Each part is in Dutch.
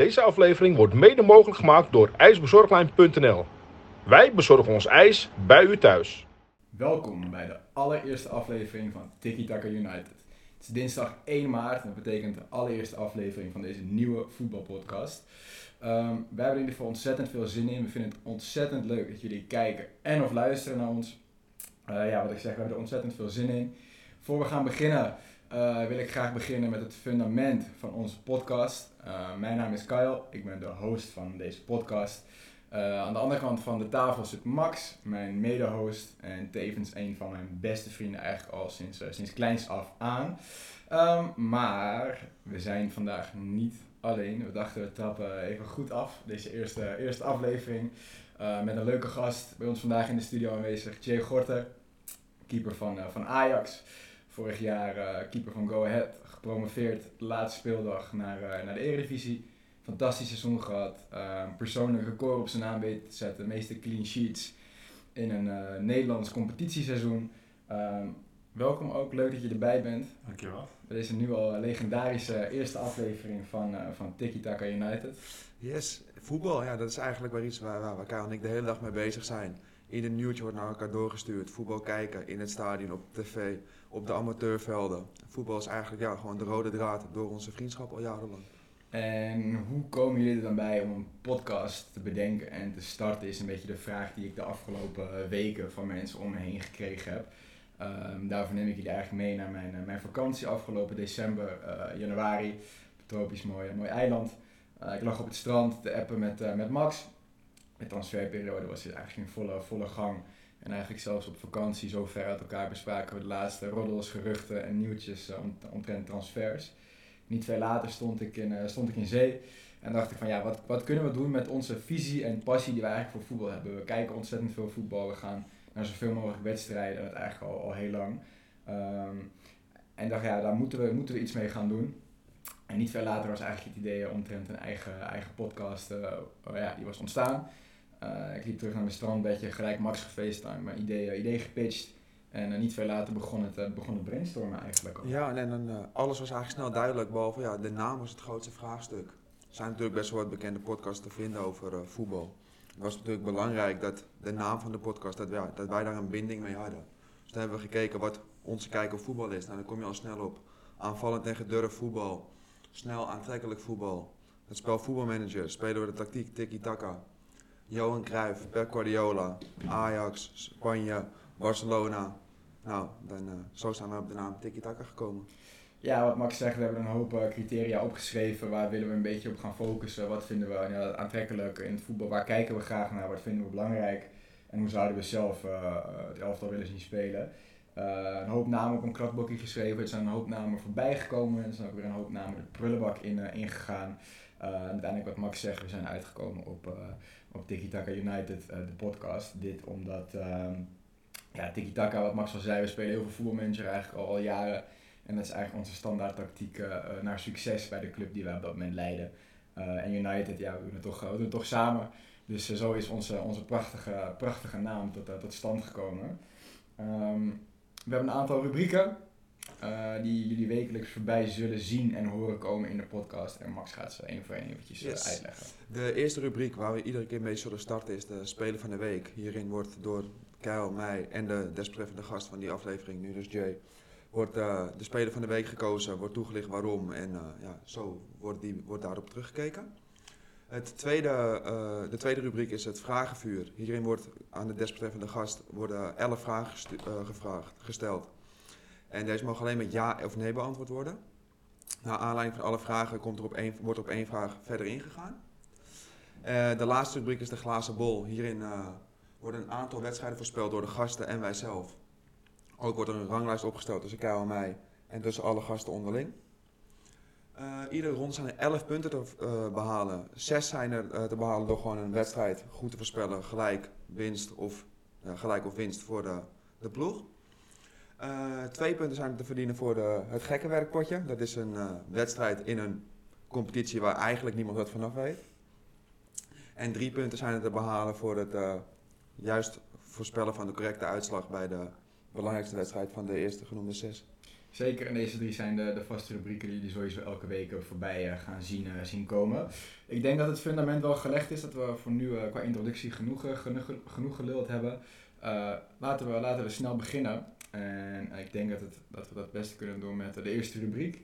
Deze aflevering wordt mede mogelijk gemaakt door ijsbezorglijn.nl. Wij bezorgen ons ijs bij u thuis. Welkom bij de allereerste aflevering van Tiki Taka United. Het is dinsdag 1 maart en dat betekent de allereerste aflevering van deze nieuwe voetbalpodcast. Um, wij hebben er in ieder geval ontzettend veel zin in. We vinden het ontzettend leuk dat jullie kijken en of luisteren naar ons. Uh, ja, wat ik zeg, we hebben er ontzettend veel zin in. Voor we gaan beginnen uh, wil ik graag beginnen met het fundament van onze podcast. Uh, mijn naam is Kyle, ik ben de host van deze podcast. Uh, aan de andere kant van de tafel zit Max, mijn mede-host en tevens een van mijn beste vrienden eigenlijk al sinds, sinds kleins af aan. Um, maar we zijn vandaag niet alleen. We dachten we trappen even goed af, deze eerste, eerste aflevering. met een leuke gast bij ons vandaag in de studio aanwezig, Jay Gorter, keeper van, van Ajax. Vorig jaar uh, keeper van Go Ahead, gepromoveerd, laatste speeldag naar, uh, naar de Eredivisie. Fantastisch seizoen gehad. Uh, persoonlijk record op zijn naam weten te zetten. De meeste clean sheets in een Nederlands competitieseizoen. Ehm, welkom ook, leuk dat je erbij bent. Dankjewel. Dit is een nu al legendarische eerste aflevering van, van Tiki Taka United. Yes, voetbal, ja, dat is eigenlijk waar iets waar, waar, waar en ik de hele dag mee bezig zijn. Ieder nieuwtje wordt naar elkaar doorgestuurd. Voetbal kijken in het stadion, op tv op de amateurvelden. Voetbal is eigenlijk ja, gewoon de rode draad door onze vriendschap al jarenlang. En hoe komen jullie er dan bij om een podcast te bedenken en te starten? Is een beetje de vraag die ik de afgelopen weken van mensen om me heen gekregen heb. Um, daarvoor neem ik jullie eigenlijk mee naar mijn, mijn vakantie afgelopen december, uh, januari. Tropisch mooi, mooi eiland. Ik lag op het strand te appen met, uh, met Max. De transferperiode was eigenlijk in volle, volle gang. En eigenlijk zelfs op vakantie zo ver uit elkaar bespraken we de laatste roddels, geruchten en nieuwtjes uh, omtrent transfers. Niet veel later stond ik in, uh, stond ik in zee en dacht ik van ja, wat, wat kunnen we doen met onze visie en passie die we eigenlijk voor voetbal hebben. We kijken ontzettend veel voetbal, we gaan naar zoveel mogelijk wedstrijden en dat eigenlijk al, al heel lang. Um, en dacht ja, daar moeten we, moeten we iets mee gaan doen. En niet veel later was eigenlijk het idee omtrent een eigen, eigen podcast, uh, ja, die was ontstaan. Uh, ik liep terug naar mijn strandbedje, gelijk Max gefacetimed, mijn idee, idee gepitcht. En uh, niet veel later begon het, begon het brainstormen eigenlijk al. Ja, en, en alles was eigenlijk snel duidelijk, behalve ja, de naam was het grootste vraagstuk. Er zijn natuurlijk best wel wat bekende podcasts te vinden over voetbal. Het was natuurlijk belangrijk dat de naam van de podcast, dat, ja, dat wij daar een binding mee hadden. Dus dan hebben we gekeken wat onze kijk op voetbal is. Nou, dan kom je al snel op aanvallend en gedurfd voetbal, snel aantrekkelijk voetbal. Het spel voetbalmanager, spelen we de tactiek tiki-taka. Johan Cruijff, Pep Guardiola, Ajax, Spanje, Barcelona. Nou, dan, uh, zo zijn we op de naam Tiki Taka gekomen. Ja, wat Max zegt, we hebben een hoop uh, criteria opgeschreven. Waar willen we een beetje op gaan focussen? Wat vinden we ja, aantrekkelijk in het voetbal? Waar kijken we graag naar? Wat vinden we belangrijk? En hoe zouden we zelf uh, het elftal willen zien spelen? een hoop namen op een kladblokje geschreven. Er zijn een hoop namen voorbij gekomen. Er zijn ook weer een hoop namen de prullenbak in, ingegaan. en uiteindelijk wat Max zegt, we zijn uitgekomen op op Tiki Taka United, uh, de podcast. Dit omdat, um, ja, Tiki Taka, wat Max al zei, we spelen heel veel voetbalmanager eigenlijk al, jaren. En dat is eigenlijk onze standaard tactiek uh, naar succes bij de club die we op dat moment leiden. En United, ja, we doen het toch, we doen het toch samen. Dus zo is onze, onze prachtige, prachtige naam tot, tot stand gekomen. Um, we hebben een aantal rubrieken. Uh, die jullie wekelijks voorbij zullen zien en horen komen in de podcast. En Max gaat ze één voor één eventjes yes. uitleggen. De eerste rubriek waar we iedere keer mee zullen starten is de Speler van de Week. Hierin wordt door Kyle, mij en de desbetreffende gast van die aflevering, nu dus Jay, wordt uh, de Speler van de Week gekozen, wordt toegelicht waarom en uh, ja, zo wordt, die, wordt daarop teruggekeken. Het tweede, de tweede rubriek is het vragenvuur. Hierin wordt aan de desbetreffende gast worden elf vragen gevraagd, gesteld. En deze mogen alleen met ja of nee beantwoord worden. Na aanleiding van alle vragen komt er op wordt er op één vraag verder ingegaan. Uh, de laatste rubriek is de glazen bol. Hierin uh, worden een aantal wedstrijden voorspeld door de gasten en wij zelf. Ook wordt er een ranglijst opgesteld tussen Kyle en mij en tussen alle gasten onderling. Uh, iedere ronde zijn er 11 punten te behalen. Zes zijn er te behalen door gewoon een wedstrijd goed te voorspellen, gelijk, winst of, gelijk of winst voor de, de ploeg. Uh, twee punten zijn te verdienen voor de, het gekkenwerkpotje. Dat is een uh, wedstrijd in een competitie waar eigenlijk niemand wat vanaf weet. En drie punten zijn er te behalen voor het uh, juist voorspellen van de correcte uitslag bij de belangrijkste wedstrijd van de eerste genoemde zes. Zeker, en deze drie zijn de, de vaste rubrieken die jullie sowieso elke week voorbij eh, gaan zien, eh, zien komen. Ik denk dat het fundament wel gelegd is, dat we voor nu eh, qua introductie genoeg, eh, genoeg, genoeg geluld hebben. Eh, laten, we, laten we snel beginnen. En ik denk dat, het, dat we dat het beste kunnen doen met de eerste rubriek.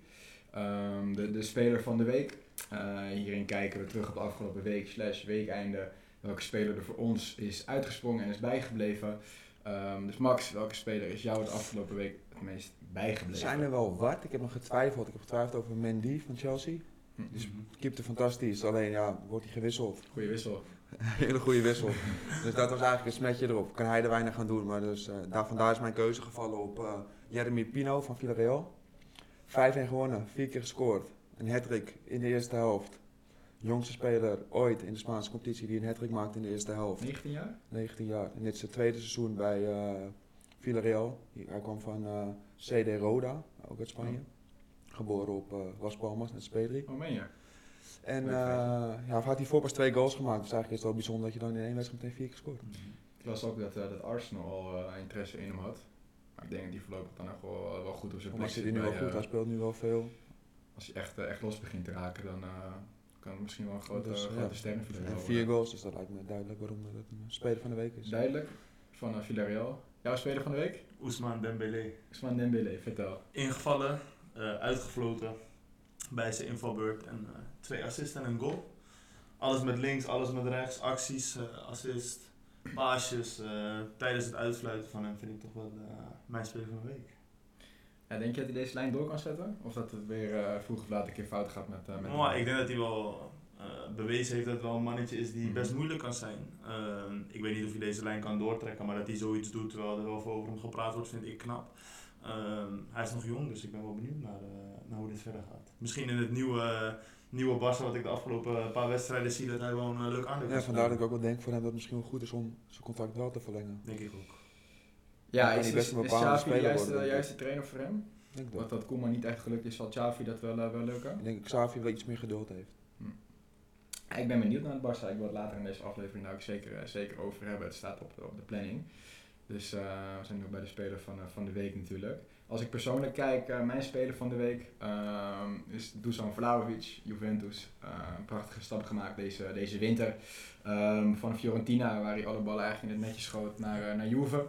Ehm, de, de speler van de week. Eh, hierin kijken we terug op de afgelopen week slash weekeinde. Welke speler er voor ons is uitgesprongen en is bijgebleven. Ehm, dus Max, welke speler is jou de afgelopen week het meest Er bijgebleven? zijn er wel wat. Ik heb nog getwijfeld. Ik heb getwijfeld over Mendy van Chelsea. Hm, Dus keepte fantastisch. Alleen ja, wordt hij gewisseld. Goeie wissel. Hele goede wissel. dus dat was eigenlijk een smetje erop. Kan hij er weinig gaan doen. Maar dus, eh, daar, vandaar is mijn keuze gevallen op eh Jeremy Pino van Villarreal. 5-1 gewonnen, 4 keer gescoord. Een hat-trick in de eerste helft. Jongste speler ooit in de Spaanse competitie die een hat-trick maakt in de eerste helft. 19 jaar? 19 jaar. En dit is het tweede seizoen bij eh Villarreal. Hij kwam van CD Roda, ook uit Spanje. Geboren op Las Palmas, net als Pedri. Oh, meen je? En eh feitje. ja, had hij voor pas twee goals gemaakt. Dus eigenlijk is het wel bijzonder dat je dan in één wedstrijd meteen vier keer scoort. Ik las ook dat, eh, dat Arsenal al eh, interesse in hem had. Maar ik denk dat hij voorlopig dan nog wel, wel goed op zijn plek zit. hij nu wel goed, hij speelt nu wel veel. als hij echt, echt los begint te raken, dan eh, kan het misschien wel een grote, Dus, grote ja. ster voor de En vier goals, dus dat lijkt me duidelijk waarom dat een speler van de week is. Duidelijk, van uh, Villarreal. Jouw speler van de week? Ousmane Dembélé. Usman Dembele, vertel. Ingevallen, eh, uitgefloten bij zijn invalbeurt en eh, twee assists en een goal. Alles met links, alles met rechts, acties, eh, assist, paasjes. eh, tijdens het uitfluiten van hem vind ik toch wel mijn speler van de week. Ja, denk je dat hij deze lijn door kan zetten? Of dat het weer vroeg of laat een keer fout gaat met, met Maar ik denk dat hij wel bewezen heeft dat het wel een mannetje is die Mhm. best moeilijk kan zijn. Ehm, ik weet niet of hij deze lijn kan doortrekken, maar dat hij zoiets doet terwijl er wel veel over hem gepraat wordt, vind ik knap. Ehm, hij is nog jong, dus ik ben wel benieuwd naar, naar hoe dit verder gaat. Misschien in het nieuwe, nieuwe Barça, wat ik de afgelopen paar wedstrijden zie, dat hij wel een eh, leuk aandeel Ja, vandaar dat ik ook wel denk voor hem dat het misschien wel goed is om zijn contract wel te verlengen. Denk ik ook. Ja, is, hij is, best een is bepaalde Xavi de speler juiste, worden, de denk ik. juiste trainer voor hem? Ik denk dat. Wat dat Koeman niet echt gelukt is, zal Xavi dat wel, eh, wel lukken? Ik denk dat Xavi wel iets meer geduld heeft. Ja, Ik ben benieuwd naar het Barça. Ik wil het later in deze aflevering daar ook zeker, eh, zeker over hebben. Het staat op de, op de planning. Dus eh, we zijn nu bij de speler van, eh, van de week natuurlijk. Als ik persoonlijk kijk, eh, mijn speler van de week ehm, is Dusan Vlahovic, Juventus. Eh, een prachtige stap gemaakt deze, deze winter. Ehm, van Fiorentina, waar hij alle ballen eigenlijk in het netje schoot, naar, eh, naar Juve.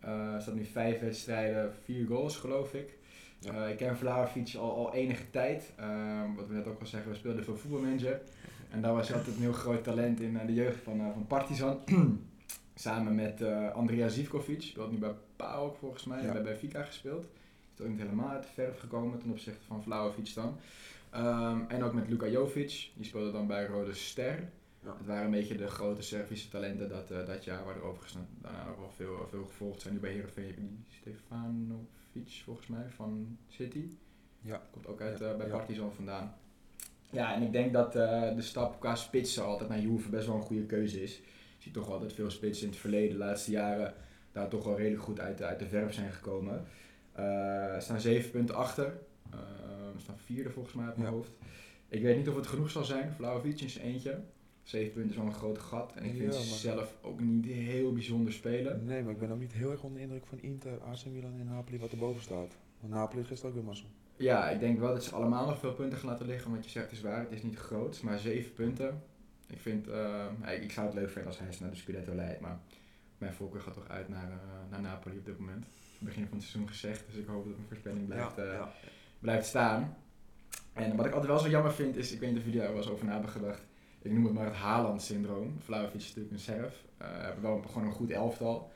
Er staat nu vijf wedstrijden, vier goals geloof ik. Ja. Ik ken Vlahovic al, al enige tijd. Ehm, wat we net ook al zeggen, we speelden veel voetbalmanager. En daar was hij altijd een heel groot talent in de jeugd van, van Partizan. Samen met eh, Andrea Zivkovic, speelt nu bij PAOK volgens mij, Ja. bij Benfica gespeeld. Is ook niet helemaal uit de verf gekomen ten opzichte van Vlahovic dan. Ehm, en ook met Luka Jovic, die speelde dan bij Rode Ster. Ja. Het waren een beetje de grote Servische talenten dat, eh, dat jaar, waar er overigens daarna ook wel veel, veel gevolgd zijn. Nu bij Heerenveen Stefanovic volgens mij van City. Ja. Komt ook uit, eh, bij ja. Partizan vandaan. Ja, en ik denk dat de stap qua spitsen altijd naar Juve best wel een goede keuze is. Toch altijd veel spitsen in het verleden, de laatste jaren, daar toch wel redelijk goed uit, uit de verf zijn gekomen. Eh staan zeven punten achter. Eh, staan vierde volgens mij uit mijn Ja. hoofd. Ik weet niet of het genoeg zal zijn. Vlaovic zijn eentje. Zeven punten is wel een groot gat. En ik vind ze zelf ook niet heel bijzonder spelen. Nee, maar ik ben ook niet heel erg onder de indruk van Inter, AC Milan en Napoli wat erboven staat. Want Napoli is gisteren ook weer mazzel. Ja, ik denk wel dat ze allemaal nog veel punten gaan laten liggen. Want je zegt is waar, het is niet groot. Maar zeven punten. Ik vind, eh, ja, ik zou het leuk vinden als hij ze naar de Scudetto leidt. Maar mijn voorkeur gaat toch uit naar, eh, naar Napoli op dit moment. Begin van het seizoen gezegd. Dus ik hoop dat mijn voorspelling blijft, eh, blijft staan. En wat ik altijd wel zo jammer vind is, ik weet niet of jullie daar wel eens over na hebben gedacht. Ik noem het maar het Haaland-syndroom. Vlaovic is natuurlijk een Serf. Eh hebben wel gewoon een goed elftal.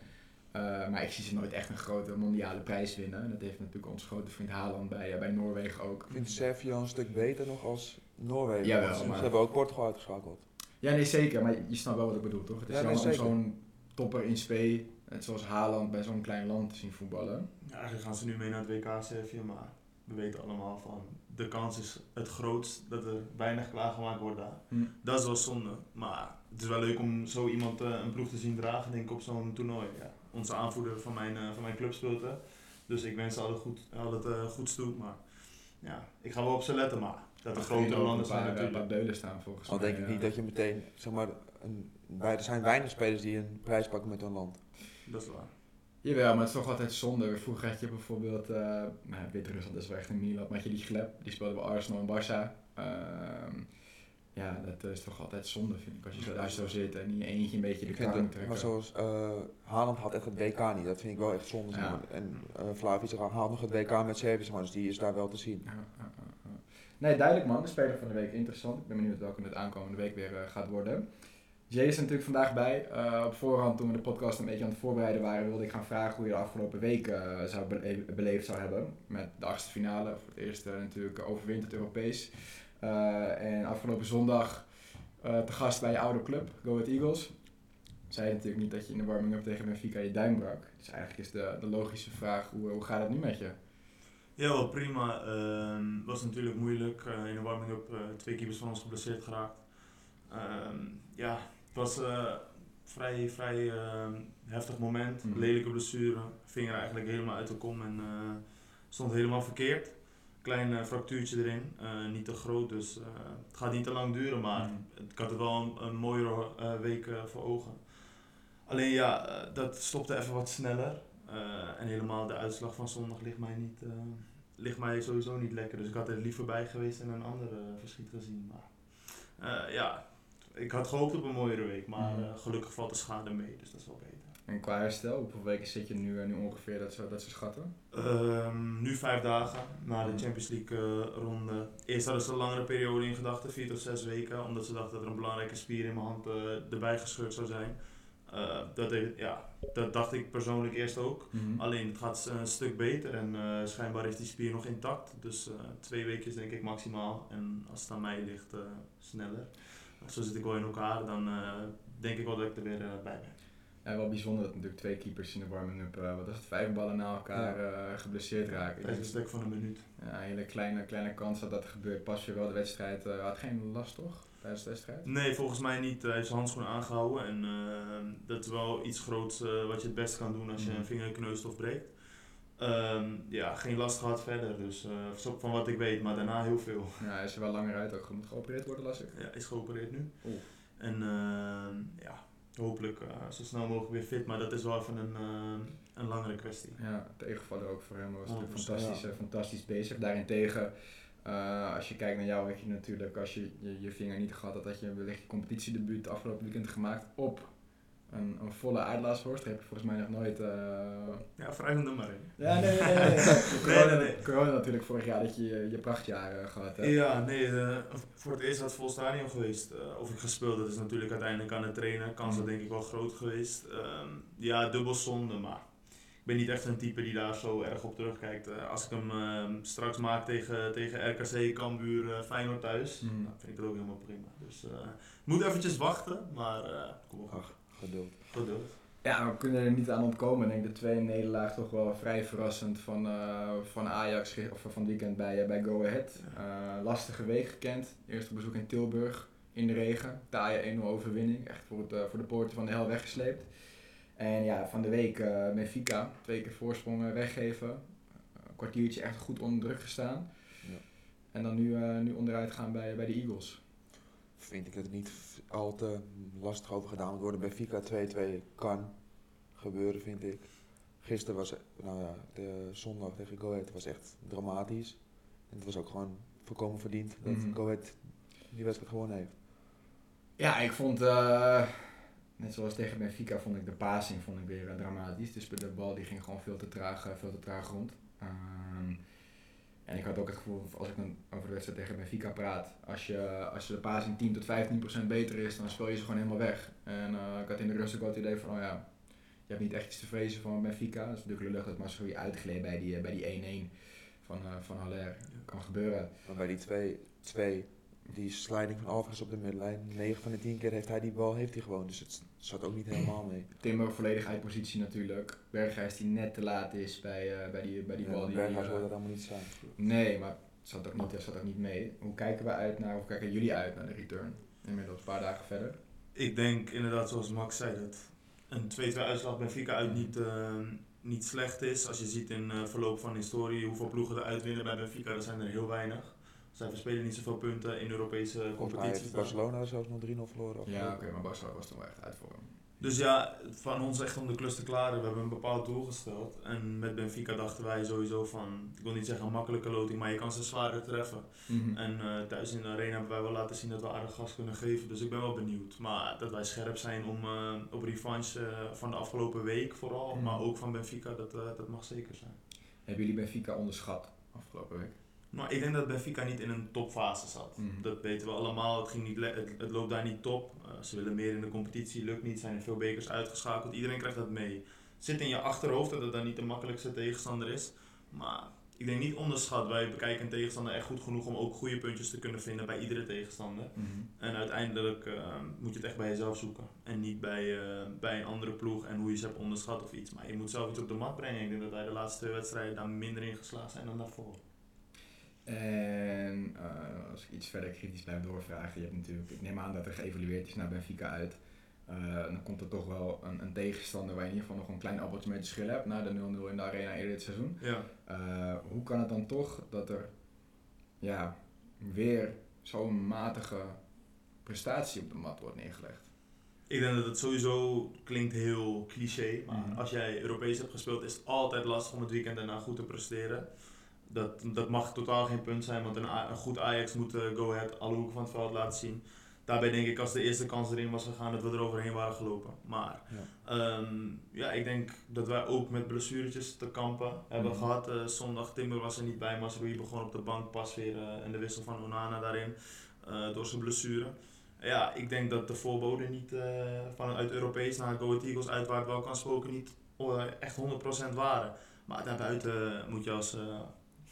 Eh, maar ik zie ze nooit echt een grote mondiale prijs winnen. En dat heeft natuurlijk onze grote vriend Haaland bij, bij Noorwegen ook. Ik vind Servië een stuk beter nog als Noorwegen. Jawel, ze, maar- ze hebben ook Portugal uitgeschakeld. Ja, nee zeker. Maar je snapt wel wat ik bedoel, toch? Het is Ja, nee, om zo'n topper in spe, net zoals Haaland, bij zo'n klein land te zien voetballen. Ja, eigenlijk gaan ze nu mee naar het WK Servië, maar we weten allemaal van de kans is het grootst dat er weinig klaargemaakt wordt daar. Hm. Dat is wel zonde, maar het is wel leuk om zo iemand eh, een ploeg te zien dragen, denk ik, op zo'n toernooi. Ja. Onze aanvoerder van mijn, eh, van mijn club speelt dus ik wens ze al het, goed, al het eh, goeds toe, maar ja, ik ga wel op ze letten, maar dat er grotere landen zijn Een paar, natuurlijk. paar deulen staan volgens Al mij. denk ik niet dat je meteen, zeg maar, een, bij, er zijn weinig spelers die een prijs pakken met hun land. Dat is waar. Jawel, maar het is toch altijd zonde. Vroeger had je bijvoorbeeld, eh nou, Wit-Rusland is wel echt een Milan, maar had je die Gleb, die speelde bij Arsenal en Barça. Ehm, ja, dat is toch altijd zonde, vind ik, als je zo daar zo zit en in je eentje een beetje de het, trekken. maar zoals eh Haaland had echt het WK niet. Dat vind ik wel echt zonde. Ja. maar. En eh Vlahovic haalt nog het WK met Servië, dus die is daar wel te zien. Ja. Nee, duidelijk man. De speler van de week interessant. Ik ben benieuwd welke het aankomende week weer eh, gaat worden. Jay is er natuurlijk vandaag bij. Eh, op voorhand, toen we de podcast een beetje aan het voorbereiden waren, wilde ik gaan vragen hoe je de afgelopen week eh, zou bele- beleefd zou hebben. Met de achtste finale. Voor het eerst natuurlijk overwinterd Europees. Eh, en afgelopen zondag te gast bij je oude club, Go Ahead Eagles. Zei natuurlijk niet dat je in de warming-up tegen Benfica je duim brak. Dus eigenlijk is de, de logische vraag, hoe, hoe gaat het nu met je? Ja, wel prima. Het was natuurlijk moeilijk. Eh, in de warming-up eh, twee keepers van ons geblesseerd geraakt. Ehm, ja, het was een vrij, vrij ehm, heftig moment. Mhm. Lelijke blessure. Vinger eigenlijk helemaal uit de kom en stond helemaal verkeerd. Klein fractuurtje erin. Niet te groot, dus het gaat niet te lang duren. Maar Mhm. ik had het wel een, een mooiere eh, week voor ogen. Alleen ja, dat stopte even wat sneller. En helemaal de uitslag van zondag ligt mij, niet, ligt mij sowieso niet lekker. Dus ik had er liever bij geweest en een andere verschiet gezien. Maar eh, ja, ik had gehoopt op een mooiere week. Maar Mhm. eh, gelukkig valt de schade mee, dus dat is wel beter. En qua herstel, hoeveel weken zit je nu, eh, nu ongeveer dat ze, dat ze schatten? Ehm, nu vijf dagen na de Mhm. Champions League ronde. Eerst hadden ze een langere periode in gedachten, vier tot zes weken, omdat ze dachten dat er een belangrijke spier in mijn hand erbij gescheurd zou zijn. Eh, dat, ja, dat dacht ik persoonlijk eerst ook. Alleen het gaat een stuk beter en eh, schijnbaar is die spier nog intact. Dus eh, twee weken denk ik maximaal. En als het aan mij ligt, sneller. Zo zit ik wel in elkaar, dan denk ik wel dat ik er weer bij ben. Ja, wel bijzonder dat natuurlijk twee keepers in de warming-up, wat is het, vijf ballen na elkaar geblesseerd raken. Het is een stuk van een minuut. Ja, een hele kleine, kleine kans dat dat gebeurt. Pas je wel de wedstrijd, had geen last toch, tijdens de wedstrijd? Nee, volgens mij niet. Hij heeft zijn handschoen aangehouden. En eh, dat is wel iets groots eh, wat je het best kan doen als je Mhm. een vinger kneust of breekt. Ehm, ja, geen last gehad verder. Dus eh, van wat ik weet, maar daarna heel veel. Ja, hij is er wel langer uit ook. Moet geopereerd worden, las ik. Ja, is geopereerd nu. Oeh. En ehm, ja, hopelijk eh, zo snel mogelijk weer fit. Maar dat is wel even een, een langere kwestie. Ja, tegenvaller ook voor hem was natuurlijk 100%, fantastisch, fantastisch bezig. Daarentegen, eh, als je kijkt naar jou, heb je natuurlijk, als je je, je vinger niet gehad had, had je wellicht je competitiedebuut afgelopen weekend gemaakt op een, een volle uitlaatshorst. Dat heb je volgens mij nog nooit... eh, Ja, vrij een nummer. Ja, nee, nee, nee. nee. corona, Nee, nee, nee. corona natuurlijk vorig jaar dat je je, je prachtjaar eh, gehad hebt. Ja, nee, eh, voor het eerst had vol stadion geweest. Of ik gespeeld, dat is natuurlijk uiteindelijk aan het trainen. Kans dat denk ik wel groot geweest. Ehm, ja, dubbel zonde, maar ben niet echt een type die daar zo erg op terugkijkt. Eh, als ik hem ehm, straks maak tegen, tegen RKC, Cambuur, eh Feyenoord thuis, Mm. dan vind ik het ook helemaal prima. Dus eh moet eventjes wachten, maar eh kom op, Ach, geduld. geduld. Ja, we kunnen er niet aan ontkomen. Ik denk de tweede nederlaag toch wel vrij verrassend van, eh, van Ajax of van het weekend bij, bij Go Ahead. Eh, lastige week gekend. Eerste bezoek in Tilburg in de regen. Taaie 1-0 overwinning. Echt voor, het, eh, voor de poorten van de hel weggesleept. En ja, van de week eh Benfica. Twee keer voorsprong eh, weggeven. Een kwartiertje echt goed onder druk gestaan. Ja. En dan nu, eh, nu onderuit gaan bij, bij de Eagles. Vind ik dat het niet al te lastig over gedaan moet worden. Bij Fika 2-2 kan gebeuren, vind ik. Gisteren was, nou ja, de zondag tegen Go Ahead was echt dramatisch. En het was ook gewoon volkomen verdiend dat. Go Ahead die wedstrijd gewonnen heeft. Ja, ik vond, eh, net zoals tegen Benfica, vond ik de passing vond ik weer eh, dramatisch. Dus de bal die ging gewoon veel te traag, eh, veel te traag rond. Ehm, en ik had ook het gevoel, als ik dan over de wedstrijd tegen Benfica praat, als je, als je de passing 10 tot 15 procent beter is, dan speel je ze gewoon helemaal weg. En eh, ik had in de rust ook wel het idee van, oh ja, je hebt niet echt iets te vrezen van Benfica. Dat is natuurlijk lullig dat Masrui uitgleed bij die, eh, bij die 1-1 van, eh van Haller. Kan gebeuren. Maar bij die 2-2, die sliding van Alvarez op de middenlijn, 9 van de 10 keer heeft hij die bal heeft hij gewoon. Dus het zat ook niet helemaal mee. Timber volledig uit positie natuurlijk. Berghuis die net te laat is bij, eh, bij die, bij die bal. Ja, Die, Berghuis eh, er allemaal niet staan. nee, maar het zat ook niet, zat ook niet mee. Hoe kijken we uit naar, hoe kijken jullie uit naar de return? Inmiddels een paar dagen verder. Ik denk inderdaad, zoals Max zei, dat een 2-2 uitslag Benfica uit niet, eh, niet slecht is. Als je ziet in eh verloop van historie hoeveel ploegen er uitwinnen bij Benfica, dan zijn er heel weinig. Zij verspelen niet zoveel punten in Europese competities. Barcelona zelfs nog 3-0 verloren. Ja, oké, maar Barcelona was toen wel echt uit voor hem. Dus ja, van ons echt om de klus te klaren. We hebben een bepaald doel gesteld. En met Benfica dachten wij sowieso van, ik wil niet zeggen een makkelijke loting, maar je kan ze zwaarder treffen. Mhm. En eh, thuis in de arena hebben wij wel laten zien dat we aardig gas kunnen geven. Dus ik ben wel benieuwd. Maar dat wij scherp zijn om eh, op revanche eh, van de afgelopen week vooral, Mhm. maar ook van Benfica, dat, eh, dat mag zeker zijn. Hebben jullie Benfica onderschat afgelopen week? Maar ik denk dat Benfica niet in een topfase zat. Mhm. Dat weten we allemaal. Het, ging niet het, het loopt daar niet top. Eh, ze willen meer in de competitie, lukt niet. Zijn er veel bekers uitgeschakeld. Iedereen krijgt dat mee. Zit in je achterhoofd dat het dan niet de makkelijkste tegenstander is. Maar ik denk niet onderschat. Wij bekijken een tegenstander echt goed genoeg om ook goede puntjes te kunnen vinden bij iedere tegenstander. Mhm. En uiteindelijk eh, moet je het echt bij jezelf zoeken. En niet bij, eh, bij een andere ploeg en hoe je ze hebt onderschat of iets. Maar je moet zelf iets op de mat brengen. Ik denk dat wij de laatste twee wedstrijden daar minder in geslaagd zijn dan daarvoor. En eh, als ik iets verder kritisch blijf doorvragen, je hebt natuurlijk, ik neem aan dat er geëvalueerd is naar Benfica uit. Eh, dan komt er toch wel een, een tegenstander waar je in ieder geval nog een klein appeltje mee te schillen hebt na de 0-0 in de arena eerder dit seizoen. Ja. Eh, hoe kan het dan toch dat er ja, weer zo'n matige prestatie op de mat wordt neergelegd? Ik denk dat het sowieso klinkt heel cliché, maar Mhm. als jij Europees hebt gespeeld is het altijd lastig om het weekend daarna goed te presteren. Dat, dat mag totaal geen punt zijn, want een, een goed Ajax moet eh, Go Ahead alle hoeken van het veld laten zien. Daarbij denk ik als de eerste kans erin was gegaan dat we er overheen waren gelopen. Maar Ja. Ehm, ja, ik denk dat wij ook met blessuretjes te kampen hebben Mhm. gehad. Eh, zondag Timber was er niet bij, Masrui begon op de bank pas weer en de wissel van Onana daarin door zijn blessure. Ja, ik denk dat de voorbode niet vanuit Europees naar Go Ahead Eagles uitwaart wel kan spoken niet echt 100% waren. Maar daarbuiten moet je als,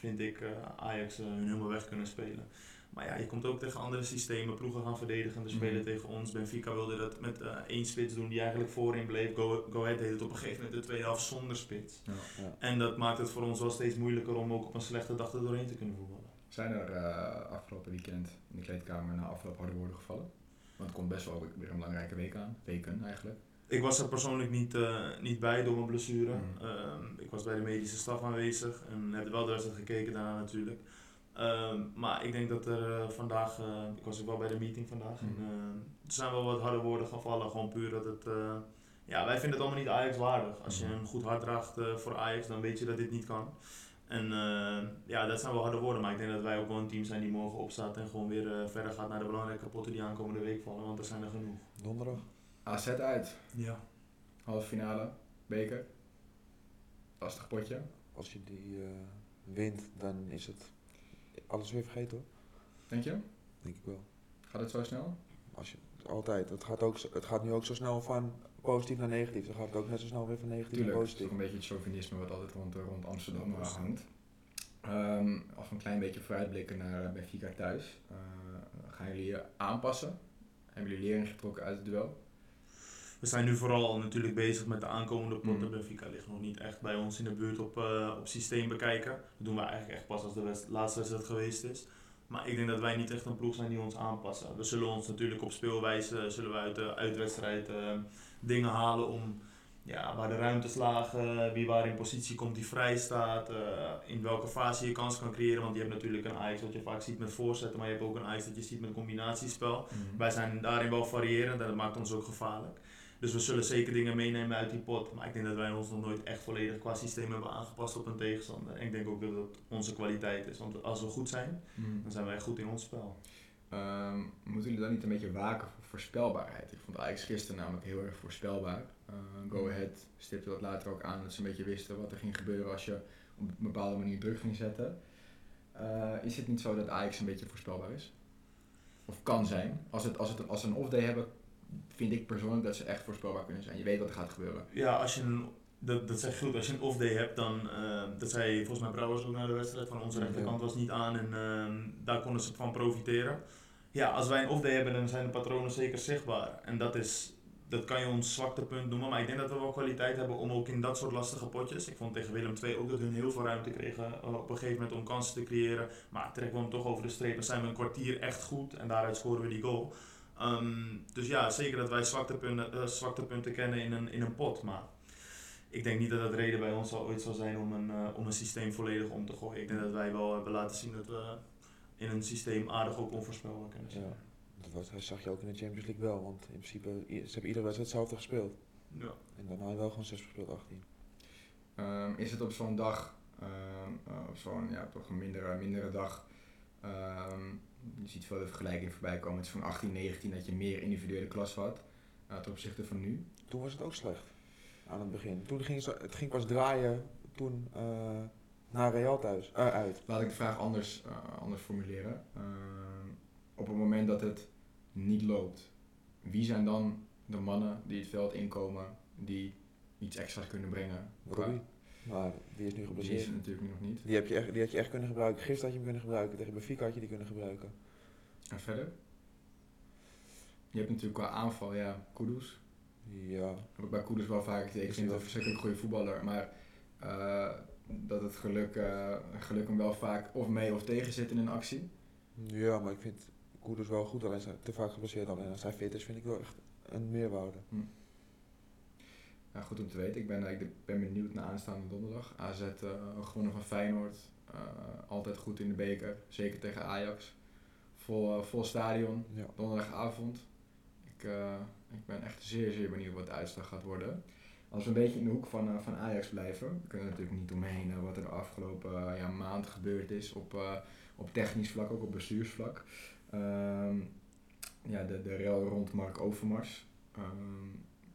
vind ik, eh, Ajax eh, hun helemaal weg kunnen spelen. Maar ja, je komt ook tegen andere systemen. Ploegen gaan verdedigen, de spelen Mhm. tegen ons. Benfica wilde dat met eh, één spits doen die eigenlijk voorin bleef. Go, Go Ahead deed het op een gegeven moment de tweede helft zonder spits. Ja. Ja. En dat maakt het voor ons wel steeds moeilijker om ook op een slechte dag er doorheen te kunnen voetballen. Zijn er afgelopen weekend in de kleedkamer na afloop harde woorden gevallen? Want het komt best wel weer een belangrijke week aan. Weken eigenlijk. Ik was er persoonlijk niet, eh, niet bij door mijn blessure. Mhm. Ehm, ik was bij de medische staf aanwezig en heb wel de wedstrijd gekeken daarna natuurlijk. Ehm, maar ik denk dat er eh, vandaag, eh, ik was ook wel bij de meeting vandaag, en, Mhm. eh, er zijn wel wat harde woorden gevallen. Gewoon puur dat het, ja wij vinden het allemaal niet Ajax waardig. Als je Mhm. een goed hart draagt voor Ajax, dan weet je dat dit niet kan. En eh, ja, dat zijn wel harde woorden, maar ik denk dat wij ook wel een team zijn die morgen opstaat en gewoon weer verder gaat naar de belangrijke potten die aankomende week vallen, want er zijn er genoeg. Donderdag. AZ uit. Ja. Halve finale. Beker. Lastig potje. Als je die eh, wint, dan is het alles weer vergeten hoor. Denk je? Denk ik wel. Gaat het zo snel? Als je, altijd. Het gaat, ook, het gaat nu ook zo snel van positief naar negatief. Dan gaat het ook net zo snel weer van negatief Tuurlijk, naar het is toch positief. een beetje het chauvinisme wat altijd rond, eh, rond Amsterdam Ja, eh, hangt. Ehm, als we een klein beetje vooruitblikken naar Benfica thuis. eh, gaan jullie je aanpassen? Hebben jullie lering getrokken uit het duel? We zijn nu vooral natuurlijk bezig met de aankomende potten. Mhm. Benfica ligt nog niet echt bij ons in de buurt op, eh, op systeem bekijken. Dat doen we eigenlijk echt pas als de west- laatste wedstrijd geweest is. Maar ik denk dat wij niet echt een ploeg zijn die ons aanpassen. We zullen ons natuurlijk op speelwijze, zullen we uit de uitwedstrijd eh, dingen halen om ja, waar de ruimtes lagen, wie waar in positie komt die vrij staat, eh, in welke fase je kans kan creëren. Want je hebt natuurlijk een Ajax wat je vaak ziet met voorzetten, maar je hebt ook een Ajax dat je ziet met combinatiespel. Wij zijn daarin wel variërend en dat maakt ons ook gevaarlijk. Dus we zullen zeker dingen meenemen uit die pot. Maar ik denk dat wij ons nog nooit echt volledig qua systeem hebben aangepast op een tegenstander. En ik denk ook dat dat onze kwaliteit is. Want als we goed zijn, Mhm. dan zijn wij goed in ons spel. Ehm, moeten jullie dan niet een beetje waken voor voorspelbaarheid? Ik vond Ajax gisteren namelijk heel erg voorspelbaar. Eh, Go Ahead stipte dat later ook aan dat ze een beetje wisten wat er ging gebeuren als je op een bepaalde manier druk ging zetten. Eh, is het niet zo dat Ajax een beetje voorspelbaar is? Of kan zijn? Als, het, als, het, als ze een off-day hebben, vind ik persoonlijk dat ze echt voorspelbaar kunnen zijn. Je weet wat er gaat gebeuren. Ja, als je een, dat, dat zeg je goed, als je een off-day hebt, dan, eh, dat zei volgens mij Brouwers ook naar de wedstrijd, van onze rechterkant was niet aan en ehm, daar konden ze van profiteren. Ja, als wij een off-day hebben, dan zijn de patronen zeker zichtbaar. En dat is, dat kan je ons zwaktepunt noemen, maar ik denk dat we wel kwaliteit hebben om ook in dat soort lastige potjes. Ik vond tegen Willem II ook dat hun heel veel ruimte kregen eh, op een gegeven moment om kansen te creëren. Maar trekken we hem toch over de streep en zijn we een kwartier echt goed en daaruit scoren we die goal. Ehm, dus ja, zeker dat wij zwaktepunten, eh, zwaktepunten kennen in een, in een pot. Maar ik denk niet dat het reden bij ons zal, ooit zal zijn om een, eh, om een systeem volledig om te gooien. Ik denk dat wij wel hebben laten zien dat we in een systeem aardig ook onvoorspelbaar kunnen zijn. Ja. Dat was, dat zag je ook in de Champions League wel, want in principe, ze hebben iedere wedstrijd hetzelfde gespeeld. Ja. En dan had je wel gewoon 6 gespeeld, 18. Ehm, is het op zo'n dag, ehm, eh, op zo'n ja, toch een mindere, mindere dag, ehm, je ziet veel de vergelijking voorbij komen, het is van 18, 19 dat je meer individuele klas had eh, ten opzichte van nu. Toen was het ook slecht, aan het begin. Toen ging het, het ging pas draaien, toen eh, naar Real thuis, eh, uit. Laat ik de vraag anders, anders formuleren. Op het moment dat het niet loopt, wie zijn dan de mannen die het veld inkomen, die iets extra's kunnen brengen? Robbie. Maar die is nu Die is geblesseerd. natuurlijk nog niet. Die, heb je echt, die had je echt kunnen gebruiken. Gisteren had je hem kunnen gebruiken. Tegen Benfica had je die kunnen gebruiken. En verder? Je hebt natuurlijk qua aanval, ja, Kudus. Ja, heb ik bij Koeders wel vaak gezien. Ik vind het een verschrikkelijk goede voetballer. Maar eh, dat het geluk, eh, geluk hem wel vaak of mee of tegen zit in een actie. ja maar ik vind Koeders wel goed. Alleen zijn te vaak geblesseerd. Alleen als hij fit is, vind ik wel echt een meerwaarde. Ja, goed om te weten. Ik ben, ik ben benieuwd naar aanstaande donderdag. AZ eh, gewonnen van Feyenoord. Eh, altijd goed in de beker. Zeker tegen Ajax. Vol, eh, vol stadion. Ja. Donderdagavond. Ik, ik ben echt zeer, zeer benieuwd wat de uitslag gaat worden. Als we een beetje in de hoek van, van Ajax blijven, we kunnen natuurlijk niet omheen wat er de afgelopen ja, maand gebeurd is op, op technisch vlak, ook op bestuursvlak. Ehm, ja, de, de rel rond Mark Overmars. Ehm,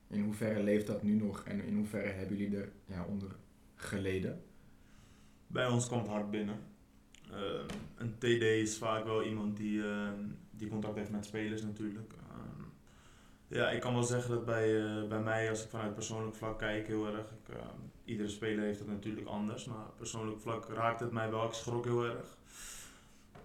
in hoeverre leeft dat nu nog en in hoeverre hebben jullie er ja, onder geleden? Bij ons komt hard binnen. Ehm, een TD is vaak wel iemand die, ehm, die contact heeft met spelers natuurlijk. Ehm, ja, ik kan wel zeggen dat bij, eh, bij mij, als ik vanuit persoonlijk vlak kijk, heel erg. Ik, iedere speler heeft het natuurlijk anders, maar persoonlijk vlak raakt het mij wel. Ik schrok heel erg.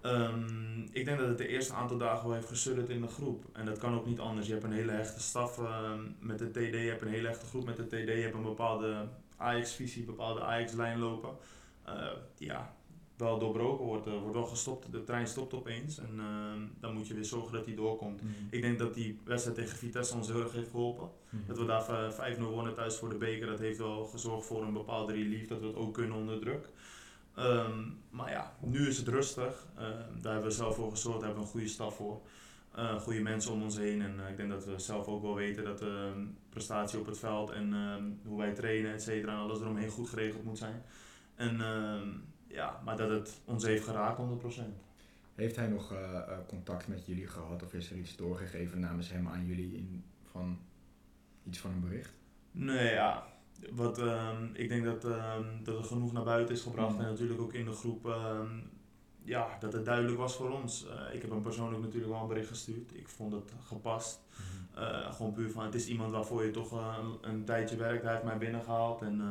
Ehm, ik denk dat het de eerste aantal dagen wel heeft gesudderd in de groep. En dat kan ook niet anders. Je hebt een hele hechte staf ehm, met de TD, je hebt een hele hechte groep met de TD, je hebt een bepaalde Ajax-visie, een bepaalde Ajax-lijn lopen. Eh, ja, wel doorbroken wordt, er wordt wel gestopt, de trein stopt opeens. En ehm, dan moet je weer zorgen dat hij doorkomt. Ik denk dat die wedstrijd tegen Vitesse ons heel erg heeft geholpen. Dat we daar eh, 5-0 wonnen thuis voor de beker, dat heeft wel gezorgd voor een bepaalde relief, dat we het ook kunnen onder druk. Ehm, maar ja, nu is het rustig. Ehm, daar hebben we zelf voor gezorgd, daar hebben we een goede staf voor. Eh, goede mensen om ons heen. En eh, ik denk dat we zelf ook wel weten dat de ehm, prestatie op het veld en ehm, hoe wij trainen, et cetera, en alles eromheen goed geregeld moet zijn. En ehm, ja, maar dat het ons heeft geraakt 100%. Heeft hij nog eh, eh, contact met jullie gehad of is er iets doorgegeven namens hem aan jullie in, van iets van een bericht? Nee, ja. Wat, ehm, ik denk dat, ehm, dat er genoeg naar buiten is gebracht Mm. en natuurlijk ook in de groep ehm, ja, dat het duidelijk was voor ons. Eh, ik heb hem persoonlijk natuurlijk wel een bericht gestuurd. Ik vond het gepast. Eh, gewoon puur van het is iemand waarvoor je toch een, een tijdje werkt. Hij heeft mij binnengehaald en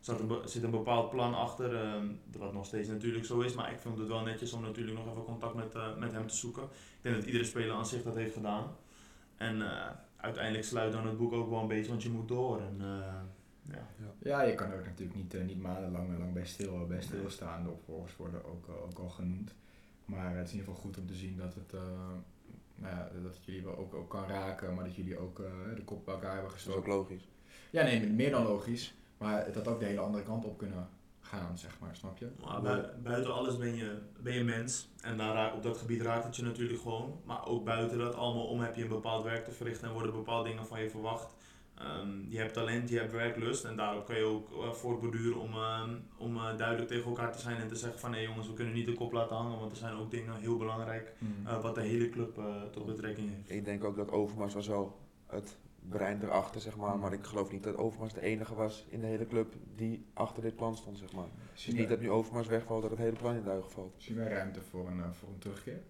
zat een, zit een bepaald plan achter. wat nog steeds natuurlijk zo is. Maar ik vond het wel netjes om natuurlijk nog even contact met, eh, met hem te zoeken. Ik denk dat iedere speler aan zich dat heeft gedaan. En uiteindelijk sluit dan het boek ook wel een beetje, want je moet door. En, ja. Ja, je kan er ook natuurlijk niet, eh, niet maandenlang lang bij, stil, bij stilstaan. De opvolgers worden ook, eh, ook al genoemd. Maar het is in ieder geval goed om te zien dat het, eh, nou ja, dat het jullie wel ook, ook kan raken, maar dat jullie ook eh, de kop bij elkaar hebben Dat is gestoken. ook logisch. Ja, nee, meer dan logisch. Maar het had ook de hele andere kant op kunnen gaan, zeg maar, snap je? Maar bui- buiten alles ben je, ben je mens. En daar raak- op dat gebied raakt het je natuurlijk gewoon. Maar ook buiten dat allemaal om heb je een bepaald werk te verrichten en worden bepaalde dingen van je verwacht. Ehm, je hebt talent, je hebt werklust en daarop kan je ook uh, voortborduren om, ehm, om eh, duidelijk tegen elkaar te zijn en te zeggen van nee jongens, we kunnen niet de kop laten hangen, want er zijn ook dingen heel belangrijk eh, wat de hele club eh, tot betrekking heeft. Ik denk ook dat Overmars was wel het brein erachter, zeg maar. Maar ik geloof niet dat Overmars de enige was in de hele club die achter dit plan stond, zeg maar. Zien niet dat nu Overmars wegvalt, dat het hele plan in duigen valt. zien we ruimte voor een, voor een terugkeer?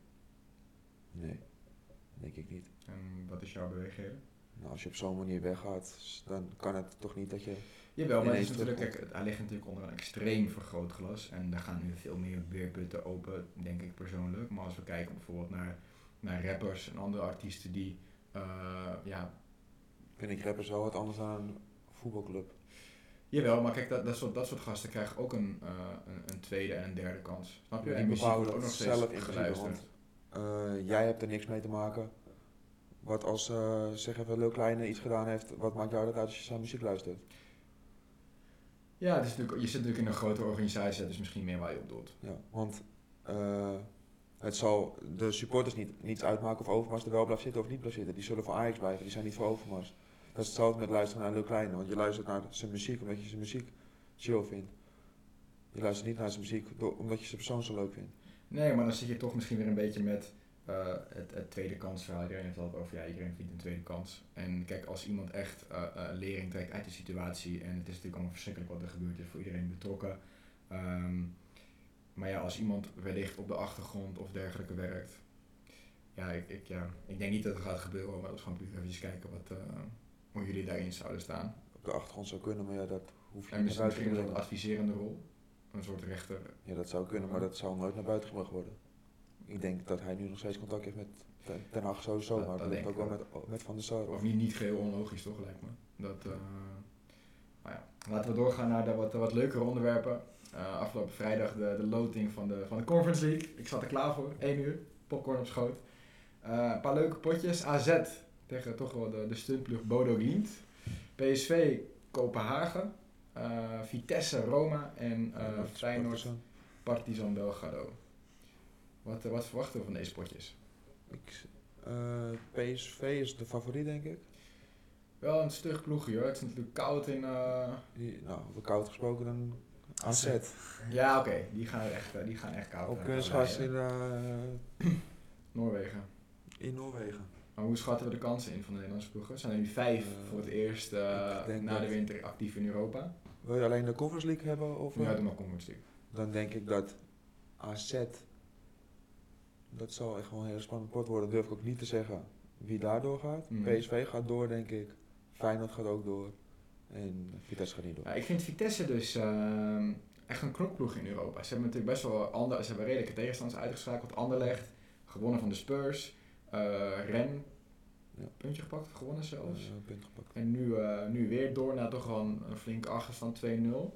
Nee, denk ik niet. En wat is jouw beweegreden? Nou, als je op zo'n manier weggaat, dan kan het toch niet dat je... Jawel, maar het is natuurlijk, kijk, hij ligt natuurlijk onder een extreem vergrootglas. En daar gaan nu veel meer weerputten open, denk ik persoonlijk. Maar als we kijken bijvoorbeeld naar, naar rappers en andere artiesten die, eh, ja, Vind ik rappers wel wat anders dan een voetbalclub. jawel, maar kijk, dat, dat, soort, dat soort gasten krijgen ook een, eh, een, een tweede en een derde kans. Snap je? Ja, die die muziek wordt ook nog steeds zelf geluisterd. Eh, jij hebt er niks mee te maken. Wat als, eh, zeg even, Lil Kleine iets gedaan heeft, wat maakt jou dat uit als je zijn muziek luistert? Ja, het is natuurlijk, je zit natuurlijk in een grotere organisatie, dat is misschien meer waar je op doet. Ja, want eh, Het zal de supporters niet, niet uitmaken of Overmars er wel blijft zitten of niet blijft zitten. Die zullen voor Ajax blijven, die zijn niet voor Overmars. Dat is hetzelfde met luisteren naar Lil Kleine, want je luistert naar zijn muziek omdat je zijn muziek chill vindt. Je luistert niet naar zijn muziek omdat je zijn persoon zo leuk vindt. Nee, maar dan zit je toch misschien weer een beetje met eh, het, het tweede kansverhaal. Iedereen heeft het altijd over, ja, iedereen verdient een tweede kans. En kijk, als iemand echt eh, eh, lering trekt uit de situatie, en het is natuurlijk allemaal verschrikkelijk wat er gebeurd is voor iedereen betrokken. Ehm, maar ja, als iemand wellicht op de achtergrond of dergelijke werkt, ja, ik, ik, ja, ik denk niet dat het gaat gebeuren, maar dat is gewoon puur even kijken wat, hoe jullie daarin zouden staan. Op de achtergrond zou kunnen, maar ja, dat hoef je En niet naar buiten te een adviserende rol, een soort rechter. Ja, dat zou kunnen, maar dat zal nooit naar buiten gebracht worden. Ik denk dat hij nu nog steeds contact heeft met Ten- Hag sowieso, Dat- maar dat ook wel met, met Van der Sar. Of niet, niet geheel onlogisch toch, lijkt me. Dat, eh, maar ja. Laten we doorgaan naar de wat, wat leukere onderwerpen. Eh, afgelopen vrijdag de, de loting van de, van de Conference League. Ik zat er klaar voor, 1 uur, popcorn op schoot. Eh, een paar leuke potjes. AZ tegen toch wel de, de stuntploeg Bodo Glimt. PSV Kopenhagen. Vitesse Roma en Feyenoord. Partizan Belgrado. Wat, eh, wat verwachten we van deze potjes? Ik, eh, PSV is de favoriet, denk ik. Wel een stug ploegje hoor. Het is natuurlijk koud in... eh, Die, nou, over koud gesproken dan AZ. Ja, oké. Die gaan echt, die gaan echt koud. Op kunstgras in, Noorwegen. in Noorwegen. Maar hoe schatten we de kansen in van de Nederlandse ploegen? Zijn er nu vijf voor het eerst na de winter actief in Europa? Wil je alleen de Conference League hebben? Of, Ja, doe maar Conference League. dan denk ik dat AZ, dat zal echt wel een hele spannend pot worden. Durf ik ook niet te zeggen wie daardoor gaat. Mm. PSV gaat door, denk ik. Feyenoord gaat ook door. En Vitesse gaat niet door. Ja, ik vind Vitesse dus ehm, echt een knokploeg in Europa. Ze hebben natuurlijk best wel andere, ze hebben redelijke tegenstanders uitgeschakeld. Anderlecht, gewonnen van de Spurs. Eh Ren, Ja. puntje gepakt, gewonnen zelfs. Eh, punt gepakt. En nu, eh, nu weer door naar toch wel een, flinke achterstand 2-0.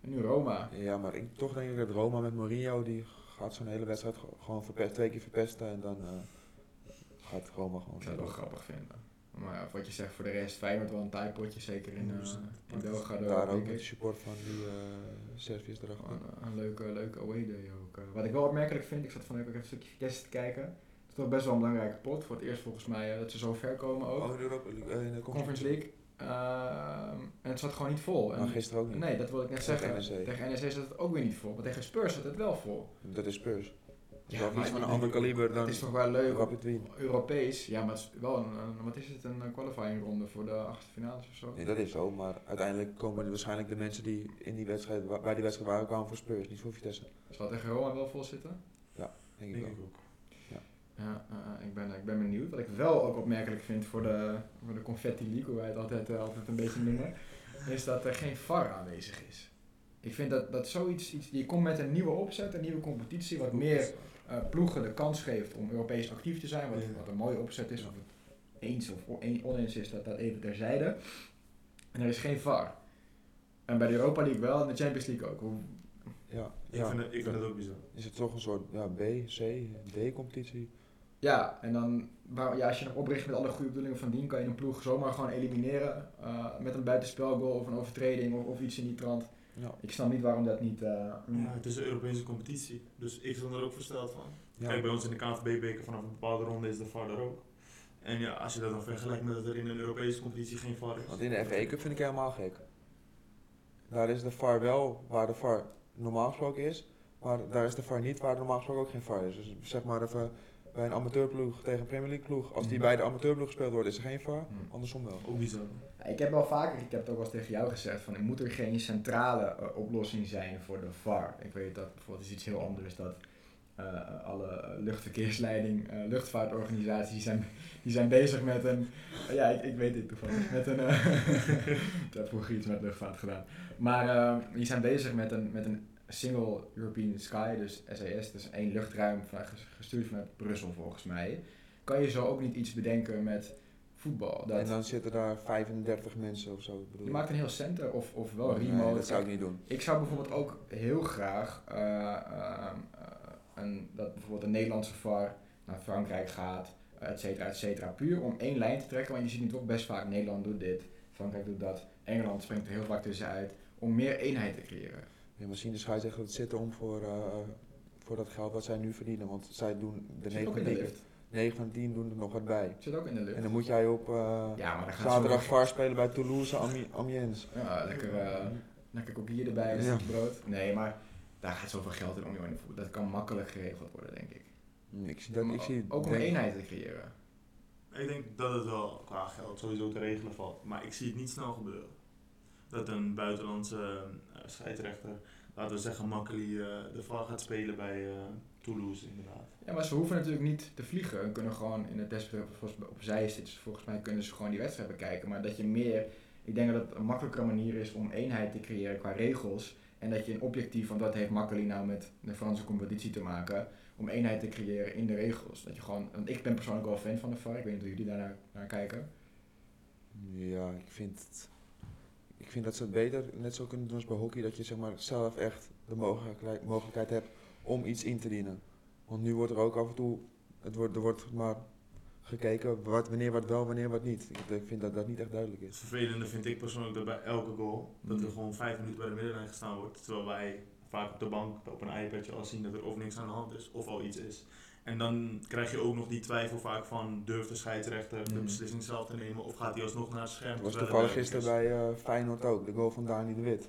En nu Roma. Ja, maar ik, toch denk ik dat Roma met Mourinho, die gaat zo'n hele wedstrijd ge- gewoon verpest, twee keer verpesten. En dan eh, gaat Roma gewoon Ik zou het wel grappig vinden. Maar ja, wat je zegt, voor de rest Feyenoord wel een taai potje, zeker in, uh, 100%. in Belgrado. Daar ook met support van die eh Serviërs erachter. Gewoon een, een leuke, leuke away day ook. wat ik wel opmerkelijk vind, ik zat van ook even een stukje Vitesse te kijken. Het is toch best wel een belangrijke pot. Voor het eerst volgens mij dat ze zo ver komen ook. Oh, in de Europa League, in de Conference League. Ehm, en het zat gewoon niet vol. En, Nou, gisteren ook niet. nee, dat wilde ik net Tegen zeggen. NEC. Tegen NEC zat het ook weer niet vol. Maar tegen Spurs zat het wel vol. Dat is Spurs. Dat is Ja, wel maar iets van een ander kaliber dan Het is toch wel leuk. Rapid Wien. Europees, ja, maar het is wel een, een- wat is het, een qualifying ronde voor de achtste finales of zo? Nee, dat is zo, maar uiteindelijk komen waarschijnlijk de mensen die in die wedstrijd, wa- bij die wedstrijd waren, kwamen voor Spurs, niet voor Vitesse. Zal het tegen Roma wel vol zitten? Denk ik Denk wel. ik ook. Ja, eh, ik, ben, ik ben benieuwd. Wat ik wel ook opmerkelijk vind voor de, voor de Confetti League, hoe wij het altijd, eh, altijd een beetje noemen, is dat er geen VAR aanwezig is. Ik vind dat, dat zoiets, iets, je komt met een nieuwe opzet, een nieuwe competitie, wat meer eh, ploegen de kans geeft om Europees actief te zijn, wat, Ja. wat een mooie opzet is, of het eens of on- oneens is, dat dat even terzijde. En er is geen VAR. En bij de Europa League wel en de Champions League ook. Hoe- Ja, Ik, ja. vind het, ik vind het ook bizar. Is het toch een soort ja, B, C, D competitie? Ja, en dan, waar, ja, als je hem opricht met alle goede bedoelingen van dien, kan je een ploeg zomaar gewoon elimineren. eh, met een buitenspelgoal of een overtreding of, of iets in die trant. Ja. Ik snap niet waarom dat niet. eh, Ja, het is een Europese competitie, dus ik stond er ook versteld van. Ja. Kijk, bij ons in de KNVB-beker vanaf een bepaalde ronde is de VAR er ook. En ja, als je dat dan vergelijkt met dat er in een Europese competitie geen VAR is. Want in de FA Cup vind ik helemaal gek. Daar is de VAR wel waar de VAR normaal gesproken is, maar daar is de VAR niet waar normaal gesproken ook geen VAR is. Dus zeg maar even bij een amateurploeg tegen een Premier League ploeg, als die Mhm. bij de amateurploeg gespeeld wordt, is er geen VAR, Mhm. andersom wel. Ook bizar. Ja, ik heb wel vaker, ik heb het ook wel eens tegen jou gezegd, van moet er geen centrale eh, oplossing zijn voor de VAR. Ik weet dat bijvoorbeeld is iets heel anders dat eh, alle eh, luchtverkeersleiding, eh, luchtvaartorganisaties zijn, die zijn bezig met een, ja ik, ik weet dit toevallig, met een, ik heb vroeger iets met luchtvaart gedaan, maar die zijn bezig met een, met een single European Sky, dus SAS, dus één luchtruim vanuit- gestuurd vanuit Brussel volgens mij. Kan je zo ook niet iets bedenken met voetbal? Dat, En dan zitten daar 35 mensen of zo. Bedoel je maakt een heel center of, of wel Nee, remote. dat zou ik niet doen. Ik zou bijvoorbeeld ook heel graag eh, ehm, eh, een, dat bijvoorbeeld een Nederlandse VAR naar Frankrijk gaat, et cetera, et cetera. Puur om één lijn te trekken, want je ziet nu toch best vaak Nederland doet dit, Frankrijk doet dat, Engeland springt er heel vaak tussenuit, om meer eenheid te creëren. Ja, misschien de scheidsrechter het zitten om voor, eh, voor dat geld wat zij nu verdienen. Want zij doen de Zit ook 9 in de van, lift. 9 van 10 doen er nog wat bij. Zit ook in de lift. En dan moet jij op eh, ja, maar dan gaat zaterdag zo- VAR spelen bij Toulouse Ami- Amiens. Ja, lekker, eh lekker kopier erbij, een Ja. stukje brood. Nee, maar daar gaat zoveel geld in om, joh, in de voetbal. Dat kan makkelijk geregeld worden, denk ik. Ik zie dat, ik zie, ook om denk- eenheid te creëren. Ik denk dat het wel qua geld sowieso te regelen valt. Maar ik zie het niet snel gebeuren. Dat een buitenlandse eh, scheidsrechter, laten we zeggen Makkeli, eh, de VAR gaat spelen bij eh, Toulouse inderdaad. Ja, maar ze hoeven natuurlijk niet te vliegen. Ze kunnen gewoon in het desktop opzij zitten. Dus volgens mij kunnen ze gewoon die wedstrijd bekijken. Maar dat je meer... Ik denk dat het een makkelijkere manier is om eenheid te creëren qua regels. En dat je een objectief, want dat heeft Makkeli nou met de Franse competitie te maken. Om eenheid te creëren in de regels. Dat je gewoon... Want ik ben persoonlijk wel fan van de VAR. Ik weet niet hoe jullie daar naar kijken. Ja, ik vind, het, ik vind dat ze het beter net zo kunnen doen als bij hockey. Dat je zeg maar, zelf echt de mogelijkheid, mogelijkheid hebt om iets in te dienen. Want nu wordt er ook af en toe, het wordt, er wordt maar gekeken wat, wanneer wat wel, wanneer wat niet. Ik, vind dat dat niet echt duidelijk is. vervelende vind ik persoonlijk dat bij elke goal, dat er Mhm. gewoon vijf minuten bij de middenlijn gestaan wordt. Terwijl wij vaak op de bank, op een iPadje al zien dat er of niks aan de hand is, of al iets is. En dan krijg je ook nog die twijfel vaak van, durft de scheidsrechter de Mhm. beslissing zelf te nemen, of gaat hij alsnog naar het scherm? Dat was toevallig gisteren is? bij eh, Feyenoord ook, de goal van Dani de Wit.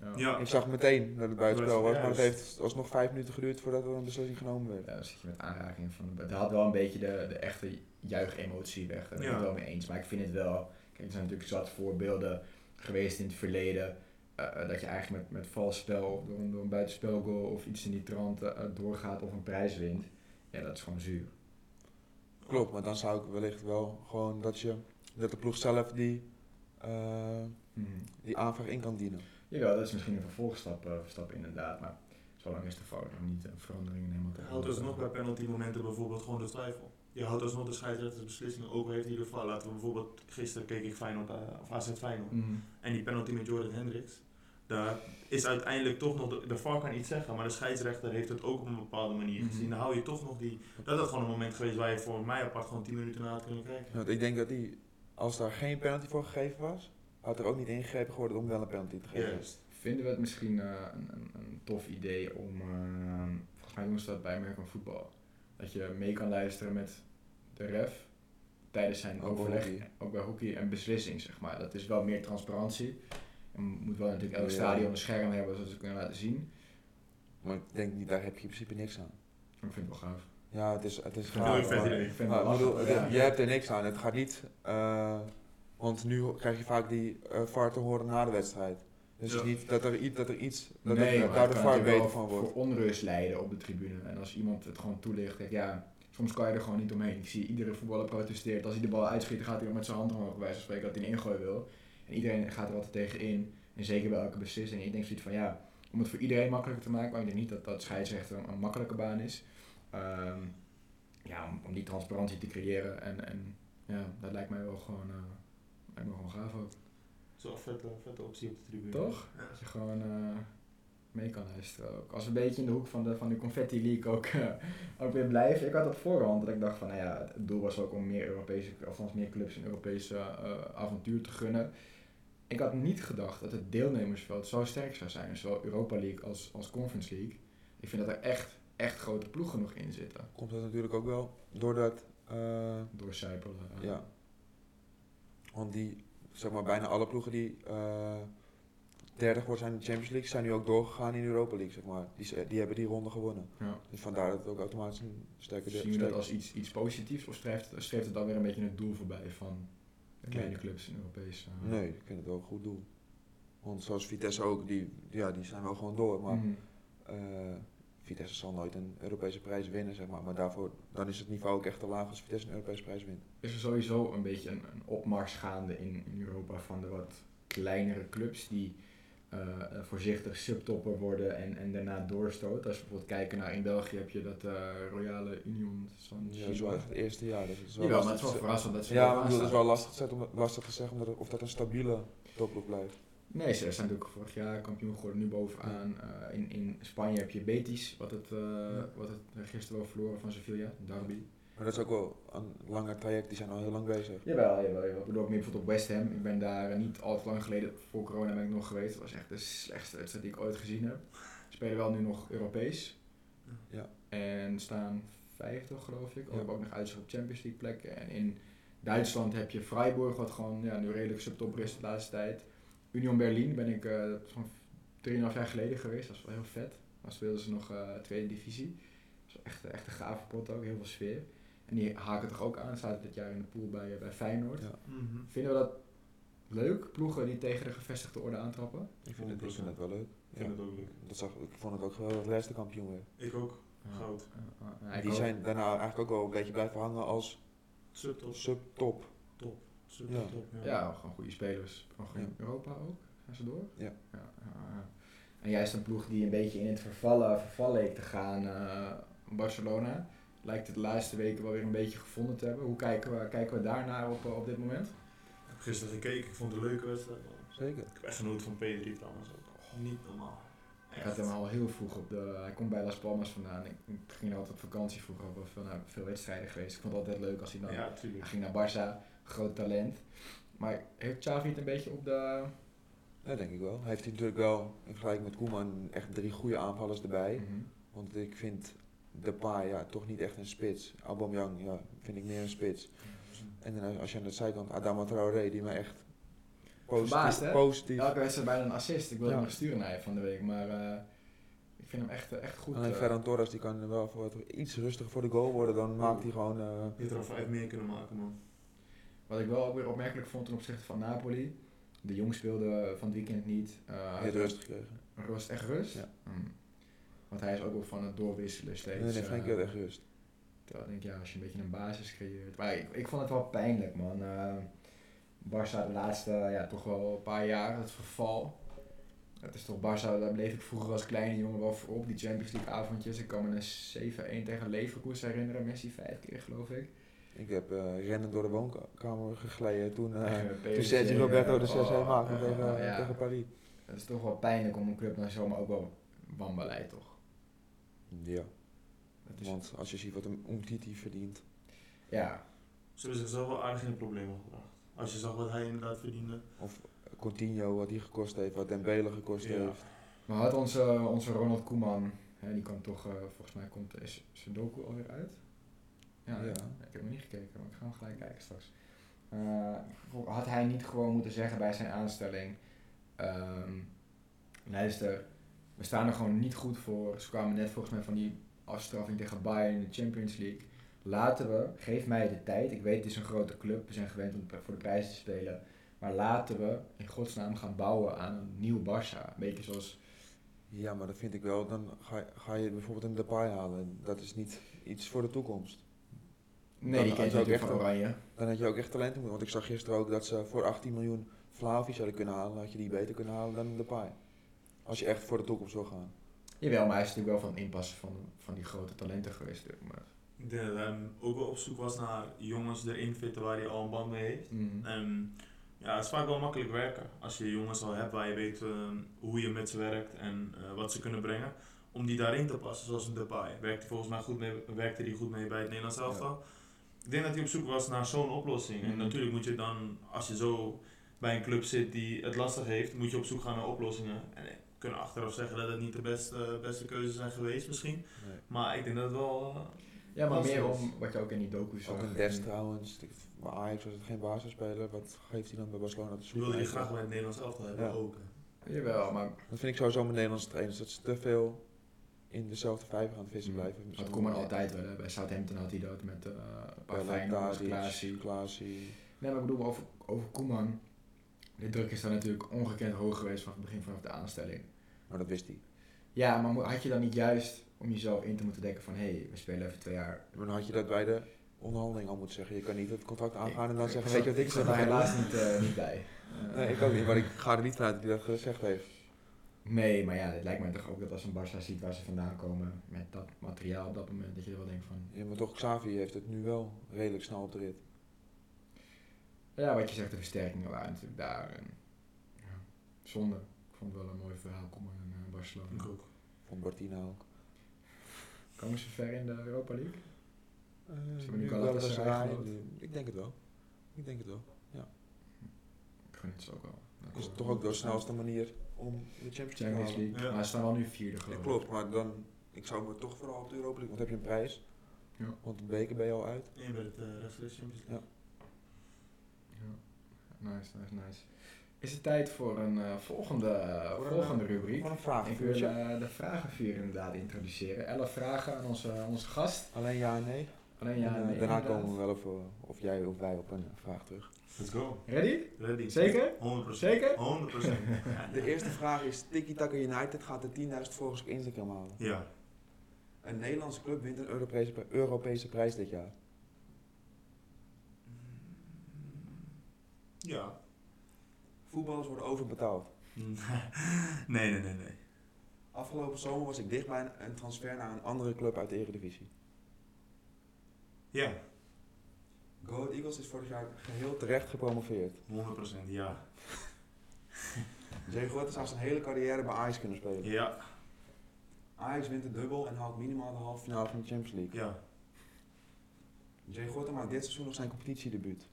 Ja. Ja, Ik zag meteen dat het buitenspel was, maar het heeft alsnog vijf minuten geduurd voordat er een beslissing genomen werd. Ja, dan zit je met aanraking van de Het had wel een beetje de, de echte juichemotie weg. Daar ben ik Ja. het wel mee eens. Maar ik vind het wel. Kijk, er zijn natuurlijk zat voorbeelden geweest in het verleden. eh, eh, dat je eigenlijk met, met vals spel, door een, door een buitenspelgoal of iets in die trant doorgaat of een prijs wint. Ja, dat is gewoon zuur. Klopt, maar dan zou ik wellicht wel gewoon dat je, dat de ploeg zelf die, eh, die aanvraag in kan dienen. Jawel, dat is misschien een vervolgstap eh, stap inderdaad. Maar zolang is de fout nog niet een verandering in helemaal te houdt alsnog bij penalty momenten bijvoorbeeld gewoon de twijfel. Je houdt alsnog de scheidsrechters beslissingen, ook heeft hij de val. Laten we bijvoorbeeld, gisteren keek ik Feyenoord, eh, of AZ Feyenoord. Mhm. En die penalty met Jordan Hendricks. Daar is uiteindelijk toch nog, de, de VAR kan iets zeggen, maar de scheidsrechter heeft het ook op een bepaalde manier Mhm. gezien. Dan hou je toch nog die, dat had gewoon een moment geweest waar je voor mij apart gewoon 10 minuten na had kunnen kijken. Want ik denk dat die, als daar geen penalty voor gegeven was, had er ook niet ingegrepen geworden om wel een penalty te geven. Juist. Vinden we het misschien eh, een, een, een tof idee om, eh, volgens mij doen ze dat bij American Football, dat je mee kan luisteren met de ref tijdens zijn Ook overleg, ook bij hockey, en beslissing, zeg maar. Dat is wel meer transparantie. En moet wel natuurlijk elk Ja. stadion een scherm hebben zodat ze kunnen laten zien. Maar ik denk niet, daar heb je in principe niks aan. Ik vind het wel gaaf. Ja, het is, het is Heel gaaf, je hebt er niks aan. Het gaat niet, eh, want nu krijg je vaak die eh VAR te horen na de wedstrijd. Dus het Ja. is niet dat er, iets- dat er iets, dat nee, er, maar daar de kan VAR beter wel van wordt. voor onrust leiden op de tribune. En als iemand het gewoon toelicht, kijk ja, soms kan je er gewoon niet omheen. Ik zie iedere voetballer protesteert. Als hij de bal uitschiet, dan gaat hij ook met zijn hand omhoog bij wijze van spreken dat hij een ingooi wil. En iedereen gaat er altijd tegen in. En zeker bij elke beslissing. Ik denk zoiets van ja, om het voor iedereen makkelijker te maken, maar ik denk niet dat dat scheidsrechter een, een makkelijke baan is. Ehm, ja, om, om die transparantie te creëren. En, en ja, dat lijkt mij wel gewoon, eh, lijkt me gewoon gaaf ook. Dat is wel een vette, vette optie op de tribune. Toch? Ja. Dat je gewoon eh, mee kan luisteren ook. Als we een beetje in de hoek van de, van de Confetti League ook, eh, ook weer blijven. Ik had dat voorhand dat ik dacht van, nou ja, het doel was ook om meer Europese, of meer clubs een Europese avontuur te gunnen. Ik had niet gedacht dat het deelnemersveld zo sterk zou zijn. Zowel Europa League als, als Conference League. Ik vind dat er echt, echt grote ploegen nog in zitten. Komt dat natuurlijk ook wel doordat, eh, Doorcijpelen. eh. ja, want die, zeg maar bijna alle ploegen die eh derde geworden zijn in de Champions League, zijn nu ook doorgegaan in de Europa League, zeg maar. Die, die hebben die ronde gewonnen. Ja. Dus vandaar dat het ook automatisch een sterke Zien we dat als iets, iets positiefs of streeft, streeft het dan weer een beetje het doel voorbij van kleine clubs in Europees? eh, Nee, ik vind het wel een goed doel. Want zoals Vitesse ook, die, ja, die zijn wel gewoon door. Maar eh, Vitesse zal nooit een Europese prijs winnen, zeg maar. Maar daarvoor, dan is het niveau ook echt te laag als Vitesse een Europese prijs wint. is er sowieso een beetje een, een opmars gaande in, in Europa van de wat kleinere clubs die eh, eh, voorzichtig subtopper worden en, en daarna doorstoten. Als we bijvoorbeeld kijken naar in België heb je dat eh, Royale Union San Ja, dat is wel echt het eerste jaar. Dus het is wel Jawel, maar het is wel verrassend dat ze. Ja, bedoel, het is wel lastig, gezet om, lastig te zeggen omdat, of dat een stabiele topploeg blijft. Nee, ze zijn natuurlijk vorig jaar kampioen geworden, nu bovenaan. In, in Spanje heb je Betis, wat het, wat het gisteren wel verloren van Sevilla, Derby. Maar dat is ook wel een langer traject, die zijn al heel lang bezig. Jawel, jawel, jawel. Ik bedoel ook meer bijvoorbeeld op West Ham. Ik ben daar eh, niet al te lang geleden, voor corona ben ik nog geweest. Dat was echt de slechtste wedstrijd die ik ooit gezien heb. Ze spelen wel nu nog Europees. Ja. En staan vijftig geloof ik. Ja. ook nog uitzicht op Champions League plekken. En in Duitsland heb je Freiburg, wat gewoon ja, nu redelijk subtopper is de laatste tijd. Union Berlin ben ik eh is van 3,5 jaar geleden geweest. Dat is wel heel vet. Dan speelden ze nog eh, tweede divisie. Dat is echt, echt een gave pot ook, heel veel sfeer. En die haken toch ook aan, zaten dit jaar in de pool bij, eh, bij Feyenoord. Ja. Mhm. Vinden we dat leuk, ploegen die tegen de gevestigde orde aantrappen? Ik vind, het, ik vind het wel leuk. Ik vind het ook leuk. Dat zag, ik vond het ook geweldig dat Leicester kampioen werd. Ik ook. Goud. Ja, ja, ja, ik Die ook. zijn daarna eigenlijk ook wel een beetje blijven hangen als Subtop. subtop. Subtop. Ja. top, Ja, gewoon goede spelers. Ja. Europa ook? Gaan ze door? Ja. ja, ja, ja. En juist een ploeg die een beetje in het vervallen, verval leek te gaan, eh, Barcelona, lijkt het de laatste weken wel weer een beetje gevonden te hebben. Hoe kijken we, kijken we daarnaar op, eh, op dit moment? Ik heb gisteren gekeken, ik vond het een leuke wedstrijd. Zeker. Ik heb echt genoten van P3 trouwens ook. Oh, niet normaal. Ik had hem al heel vroeg op de. Hij komt bij Las Palmas vandaan. Ik, ik ging altijd op vakantie vroeger, wel veel, naar veel wedstrijden geweest. Ik vond het altijd leuk als hij dan. Ja, Hij ging naar Barça, groot talent. Maar heeft Xavi het een beetje op de. Dat denk ik wel. Hij heeft hij natuurlijk wel, in vergelijking met Koeman, echt drie goede aanvallers erbij. Mhm. Want ik vind Depay ja, toch niet echt een spits. Aubameyang ja, vind ik meer een spits. En dan als je aan de zijkant Adama Traoré, die me echt positief... Verbaasd, hè? positief. Elke wedstrijd bijna een assist. Ik wilde Ja. hem nog sturen naar je van de week, maar eh, ik vind hem echt, echt goed. Alleen eh. Ferran Torres die kan wel voor iets rustiger voor de goal worden, dan maakt hij gewoon... eh, Je had er al vijf meer kunnen maken, man. Wat ik wel ook weer opmerkelijk vond ten opzichte van Napoli. De Jong speelde van het weekend niet. Eh, hij heeft rust gekregen. Rust, echt rust? Ja. Hmm. Want hij is ook wel van het doorwisselen steeds. Nee, nee, eh, Frenkie had echt rust. Terwijl ik denk, ja, als je een beetje een basis creëert. Maar ik, ik vond het wel pijnlijk, man. Eh Barça de laatste, ja, toch wel een paar jaar, het verval. Het is toch Barça, daar bleef ik vroeger als kleine jongen wel voor op. Die Champions League avondjes. Ik kan me een 7-1 tegen Leverkusen herinneren. Messi vijf keer, geloof ik. Ik heb eh rennen door de woonkamer gegleden toen, eh, Tegen toen Sergio Roberto de 6-1 oh, maakte tegen, ja. tegen Paris. Het is toch wel pijnlijk om een club naar zomaar ook wel wanbeleid, toch? Ja, want als je ziet wat een Umtiti verdient. ja, Ze hebben zichzelf wel aardig in de problemen gebracht. Als je zag wat hij inderdaad verdiende. Of Coutinho, wat die gekost heeft, wat Dembele gekost Ja. heeft. maar had onze, onze Ronald Koeman, hè, die kan toch, eh, volgens mij komt is Sudoku alweer uit? Ja, Ja. ik heb nog niet gekeken, maar ik ga hem gelijk kijken straks. Eh, had hij niet gewoon moeten zeggen bij zijn aanstelling, ehm, luister, we staan er gewoon niet goed voor. Ze kwamen net volgens mij van die afstraffing tegen Bayern in de Champions League. Laten we, geef mij de tijd. Ik weet het is een grote club, we zijn gewend om voor de prijs te spelen. Maar laten we in godsnaam gaan bouwen aan een nieuw Barça. Een beetje zoals Ja, maar dat vind ik wel. Dan ga, je- ga je bijvoorbeeld een Depay halen. Dat is niet iets voor de toekomst. Nee, Dan die kent ook echt Oranje. Dan had je ook echt talent moeten. Want ik zag gisteren ook dat ze voor 18 miljoen Flavi zouden kunnen halen. Had je die beter kunnen halen dan Depay. Als je echt voor de toekomst wil gaan. Jawel, maar hij is natuurlijk wel van het inpassen van, van die grote talenten geweest. natuurlijk, Maar, Ik denk dat hij ook wel op zoek was naar jongens erin fitten waar hij al een band mee heeft. mm. En ja, het is vaak wel makkelijk werken. Als je jongens al hebt waar je weet eh, hoe je met ze werkt en eh, wat ze kunnen brengen. Om die daarin te passen, zoals een Depay. Werkte volgens mij goed mee, werkte hij goed mee bij het Nederlands elftal. Ik denk dat hij op zoek was naar zo'n oplossing. En Mhm. natuurlijk moet je dan, als je zo bij een club zit die het lastig heeft, moet je op zoek gaan naar oplossingen. En kunnen achteraf zeggen dat het niet de beste, beste keuzes zijn geweest misschien. Nee. Maar ik denk dat het wel... eh, Ja, maar meer om wat je ook in die docu zag. Ook een Des trouwens. Ik- Bij Ajax was het geen basisspeler. Wat geeft hij dan bij Barcelona te Je zoeken? wilde die graag bij het Nederlands elftal hebben Ja. ook. hè. Jawel, maar Dat vind ik sowieso met Nederlandse trainers. Dat ze te veel in dezelfde vijver aan het vissen Mm. blijven. dat kon maar altijd wel. hè. Bij Southampton had hij dat met eh een paar Feyenoorders, Klaasie. Klaasie. Nee, maar ik bedoel, over, over Koeman. De druk is daar natuurlijk ongekend hoog geweest vanaf het begin vanaf de aanstelling. Maar dat wist hij. Ja, maar had je dan niet juist om jezelf in te moeten denken van... Hé, hey, we spelen even twee jaar. Maar dan had je dat bij de onderhandeling al moeten zeggen. Je kan niet het contract aangaan en dan Ik- zeggen, ik weet je wat ik zeg? er helaas niet, eh, niet bij. Nee, ik ook niet. Maar ik ga er niet vanuit dat hij dat gezegd heeft. Nee, maar ja, het lijkt mij toch ook dat als een Barça ziet waar ze vandaan komen met dat materiaal op dat moment, dat je er wel denkt van... Ja, maar toch, Xavi heeft het nu wel redelijk snel op de rit. Ja, wat je zegt, de versterkingen waren natuurlijk daar. En, ja, zonde. Ik vond het wel een mooi verhaal, Koeman in eh, Barcelona. Ik ook. Van Bartina ook. Komen ze ver in de Europa League? Uh, hebben nu Galatasaray geloof Ik denk het wel. Ik denk het wel. Ik gun het ze ook wel. Dat Is toch ook de snelste manier om de Champions League te halen. Ja. Maar ze staan wel nu vierde Ja, geloof ik. klopt, maar dan ik zou me toch vooral op de Europa League, want heb je een prijs. Ja. Want de beker ben je al uit. En je bent het uh, Champions League. Ja. Nice, nice, nice. Is het tijd voor een uh, volgende, Voor een, volgende rubriek? Voor een vraag. Ik wil uh, de vragenvuur inderdaad introduceren. Elf vragen aan onze, onze gast. Alleen ja en nee. Alleen ja en nee. Daarna komen we wel op, of jij of wij op een vraag terug. Let's go. Ready? Ready. Zeker? 100%. Zeker? 100%. de eerste vraag is: Tiki Taka United gaat de 10.000 volgers op Instagram halen. Ja. Een Nederlandse club wint een Europese, Europese prijs dit jaar. Ja. Voetballers worden overbetaald. nee, nee, nee, nee. Afgelopen zomer was ik dichtbij een transfer naar een andere club uit de Eredivisie. Ja. Go Ahead Eagles is vorig jaar geheel terecht gepromoveerd. 100% ja. Jay Gorter zou zijn hele carrière bij Ajax kunnen spelen. Ja. Ajax wint de dubbel en haalt minimaal de halve finale van de Champions League. Ja. Jay Gorter maakt dit seizoen nog zijn competitiedebuut.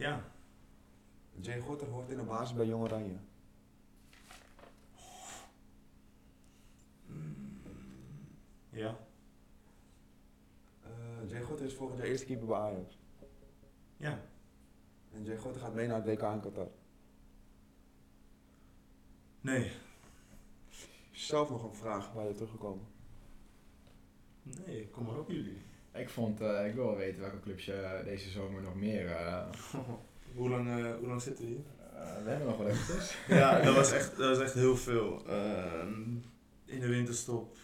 Ja. Jay Gorter hoort in de basis bij Jong Oranje. Ja. Uh, Jay Gorter is volgend jaar eerste keeper bij Ajax. Ja. En Jay Gorter gaat mee naar het WK in Qatar. Nee. Zelf nog een vraag waar je teruggekomen? Nee, kom maar op jullie. Ik vond, uh, ik wil wel weten welke clubs je deze zomer nog meer... Uh, hoe, lang, uh, hoe lang zitten we hier? we hebben nog wel eventjes. ja, dat was echt, dat was echt heel veel. Ehm, in de winterstop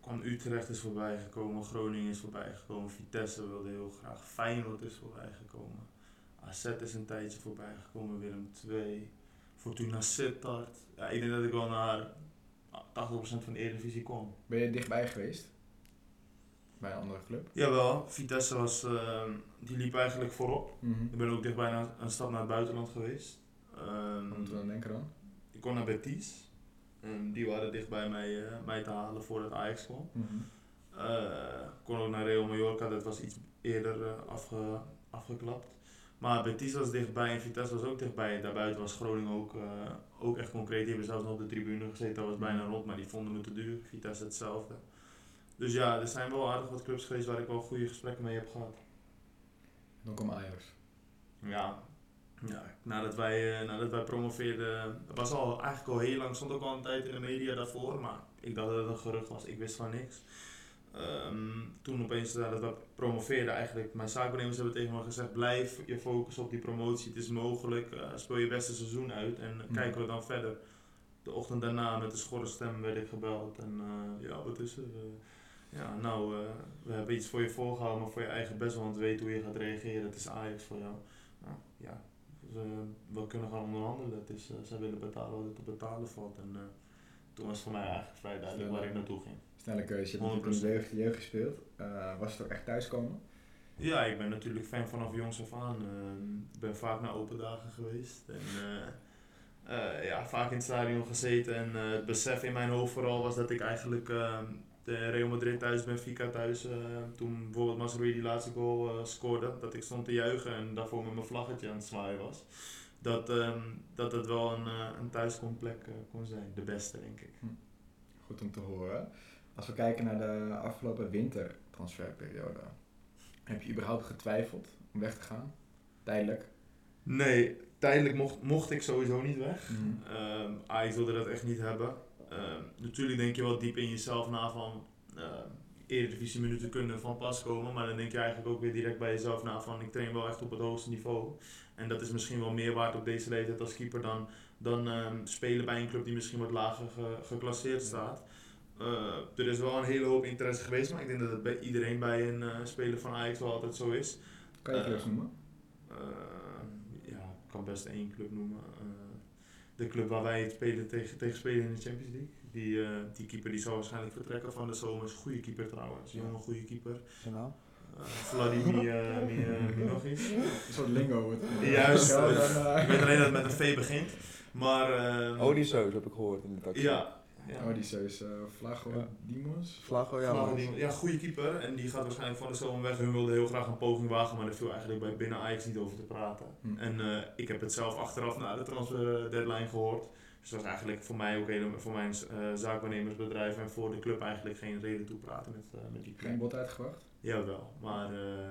kwam Utrecht is voorbij gekomen, Groningen is voorbij gekomen, Vitesse wilde heel graag, Feyenoord is voorbij gekomen, AZ is een tijdje voorbij gekomen, Willem II, Fortuna Sittard. Ja, ik denk dat ik wel naar 80% van de Eredivisie kwam. Ben je dichtbij geweest? Bij een andere club? Jawel, Vitesse was, uh, die liep eigenlijk voorop. Mm -hmm. Ik ben ook dichtbij naar, een stap naar het buitenland geweest. Um, Wat moeten we dan denken dan? Ik kon naar Betis. Um, die waren dicht bij mij, uh, mij te halen voordat Ajax kwam. Mm -hmm. uh, kon ook naar Real Mallorca, dat was iets eerder afge, afgeklapt. Maar Betis was dichtbij en Vitesse was ook dichtbij. Daarbuiten was Groningen ook, ook echt concreet. Die hebben zelfs nog op de tribune gezeten, dat was bijna rond, maar die vonden me te duur. Vitesse hetzelfde. Dus ja, er zijn wel aardig wat clubs geweest waar ik wel goede gesprekken mee heb gehad. Dan kwam Ajax. Ja, ja nadat, wij, uh, nadat wij promoveerden, het was al eigenlijk al heel lang, stond ook al een tijd in de media daarvoor, maar ik dacht dat het een gerucht was, ik wist van niks. Um, toen opeens nadat we promoveerden eigenlijk, mijn zaakbenemers hebben tegen me gezegd, blijf je focus op die promotie, het is mogelijk, uh, speel je beste seizoen uit en mm. kijken we dan verder. De ochtend daarna met de schorre stem werd ik gebeld en uh, ja, wat is er? Ja, nou, uh, we hebben iets voor je voorgehouden, maar voor je eigen best, want weet hoe je gaat reageren. Het is Ajax voor jou. Nou, ja, dus, uh, we kunnen gaan onderhandelen. Het is, uh, zij willen betalen wat het te betalen valt. En toen was het voor mij eigenlijk vrij duidelijk Snelle, waar ik naartoe ging. Snelle keuze. Je hebt in de jeugd, jeugd gespeeld. was het ook echt thuiskomen? Ja, ik ben natuurlijk fan vanaf jongs af aan. Ik ben vaak naar open dagen geweest. En, ja, vaak in het stadion gezeten. En het besef in mijn hoofd vooral was dat ik eigenlijk de Real Madrid thuis, Benfica thuis, uh, toen bijvoorbeeld Masrui die laatste goal uh, scoorde, dat ik stond te juichen en daarvoor met mijn vlaggetje aan het zwaaien was. Dat, um, dat het wel een, uh, een thuiskomplek kon zijn, de beste denk ik. Hm. Goed om te horen. Als we kijken naar de afgelopen wintertransferperiode, heb je überhaupt getwijfeld om weg te gaan? Tijdelijk? Nee, tijdelijk mocht, mocht ik sowieso niet weg. Hm. Um, Ajax wilde dat echt niet hebben. Uh, natuurlijk denk je wel diep in jezelf na van uh, eredivisie minuten kunnen van pas komen, maar dan denk je eigenlijk ook weer direct bij jezelf na van ik train wel echt op het hoogste niveau. En dat is misschien wel meer waard op deze leeftijd als keeper dan, dan um, spelen bij een club die misschien wat lager ge, geclasseerd staat. Uh, er is wel een hele hoop interesse geweest, maar ik denk dat het bij iedereen bij een speler van Ajax wel altijd zo is. Kan je clubs noemen? ja, ik kan best één club noemen de club waar wij het spelen tegen, tegen spelen in de Champions League. Die, uh, die keeper die zal waarschijnlijk vertrekken van de zomer. Is een goede keeper trouwens. Een jonge goede keeper. Naam? Uh, Vladimir uh, nog iets. Een soort lingo. Juist. ik weet alleen dat het met een V begint. Maar... Uh, Odysseus heb ik gehoord in de taxi. Ja. Ja. Odysseus, uh, Flago Ja. Dimos. Vlago, ja. Die- ja, goede keeper. En die gaat waarschijnlijk van de zomer weg. Hun wilden heel graag een poging wagen, maar er viel eigenlijk bij binnen Ajax niet over te praten. Hm. En eh, ik heb het zelf achteraf na de transfer deadline gehoord. Dus dat is eigenlijk voor mij ook helemaal, voor mijn eh, zaakwaarnemersbedrijf en voor de club eigenlijk geen reden toe praten met, eh, met die club. Geen bot uitgebracht? Jawel, maar, eh,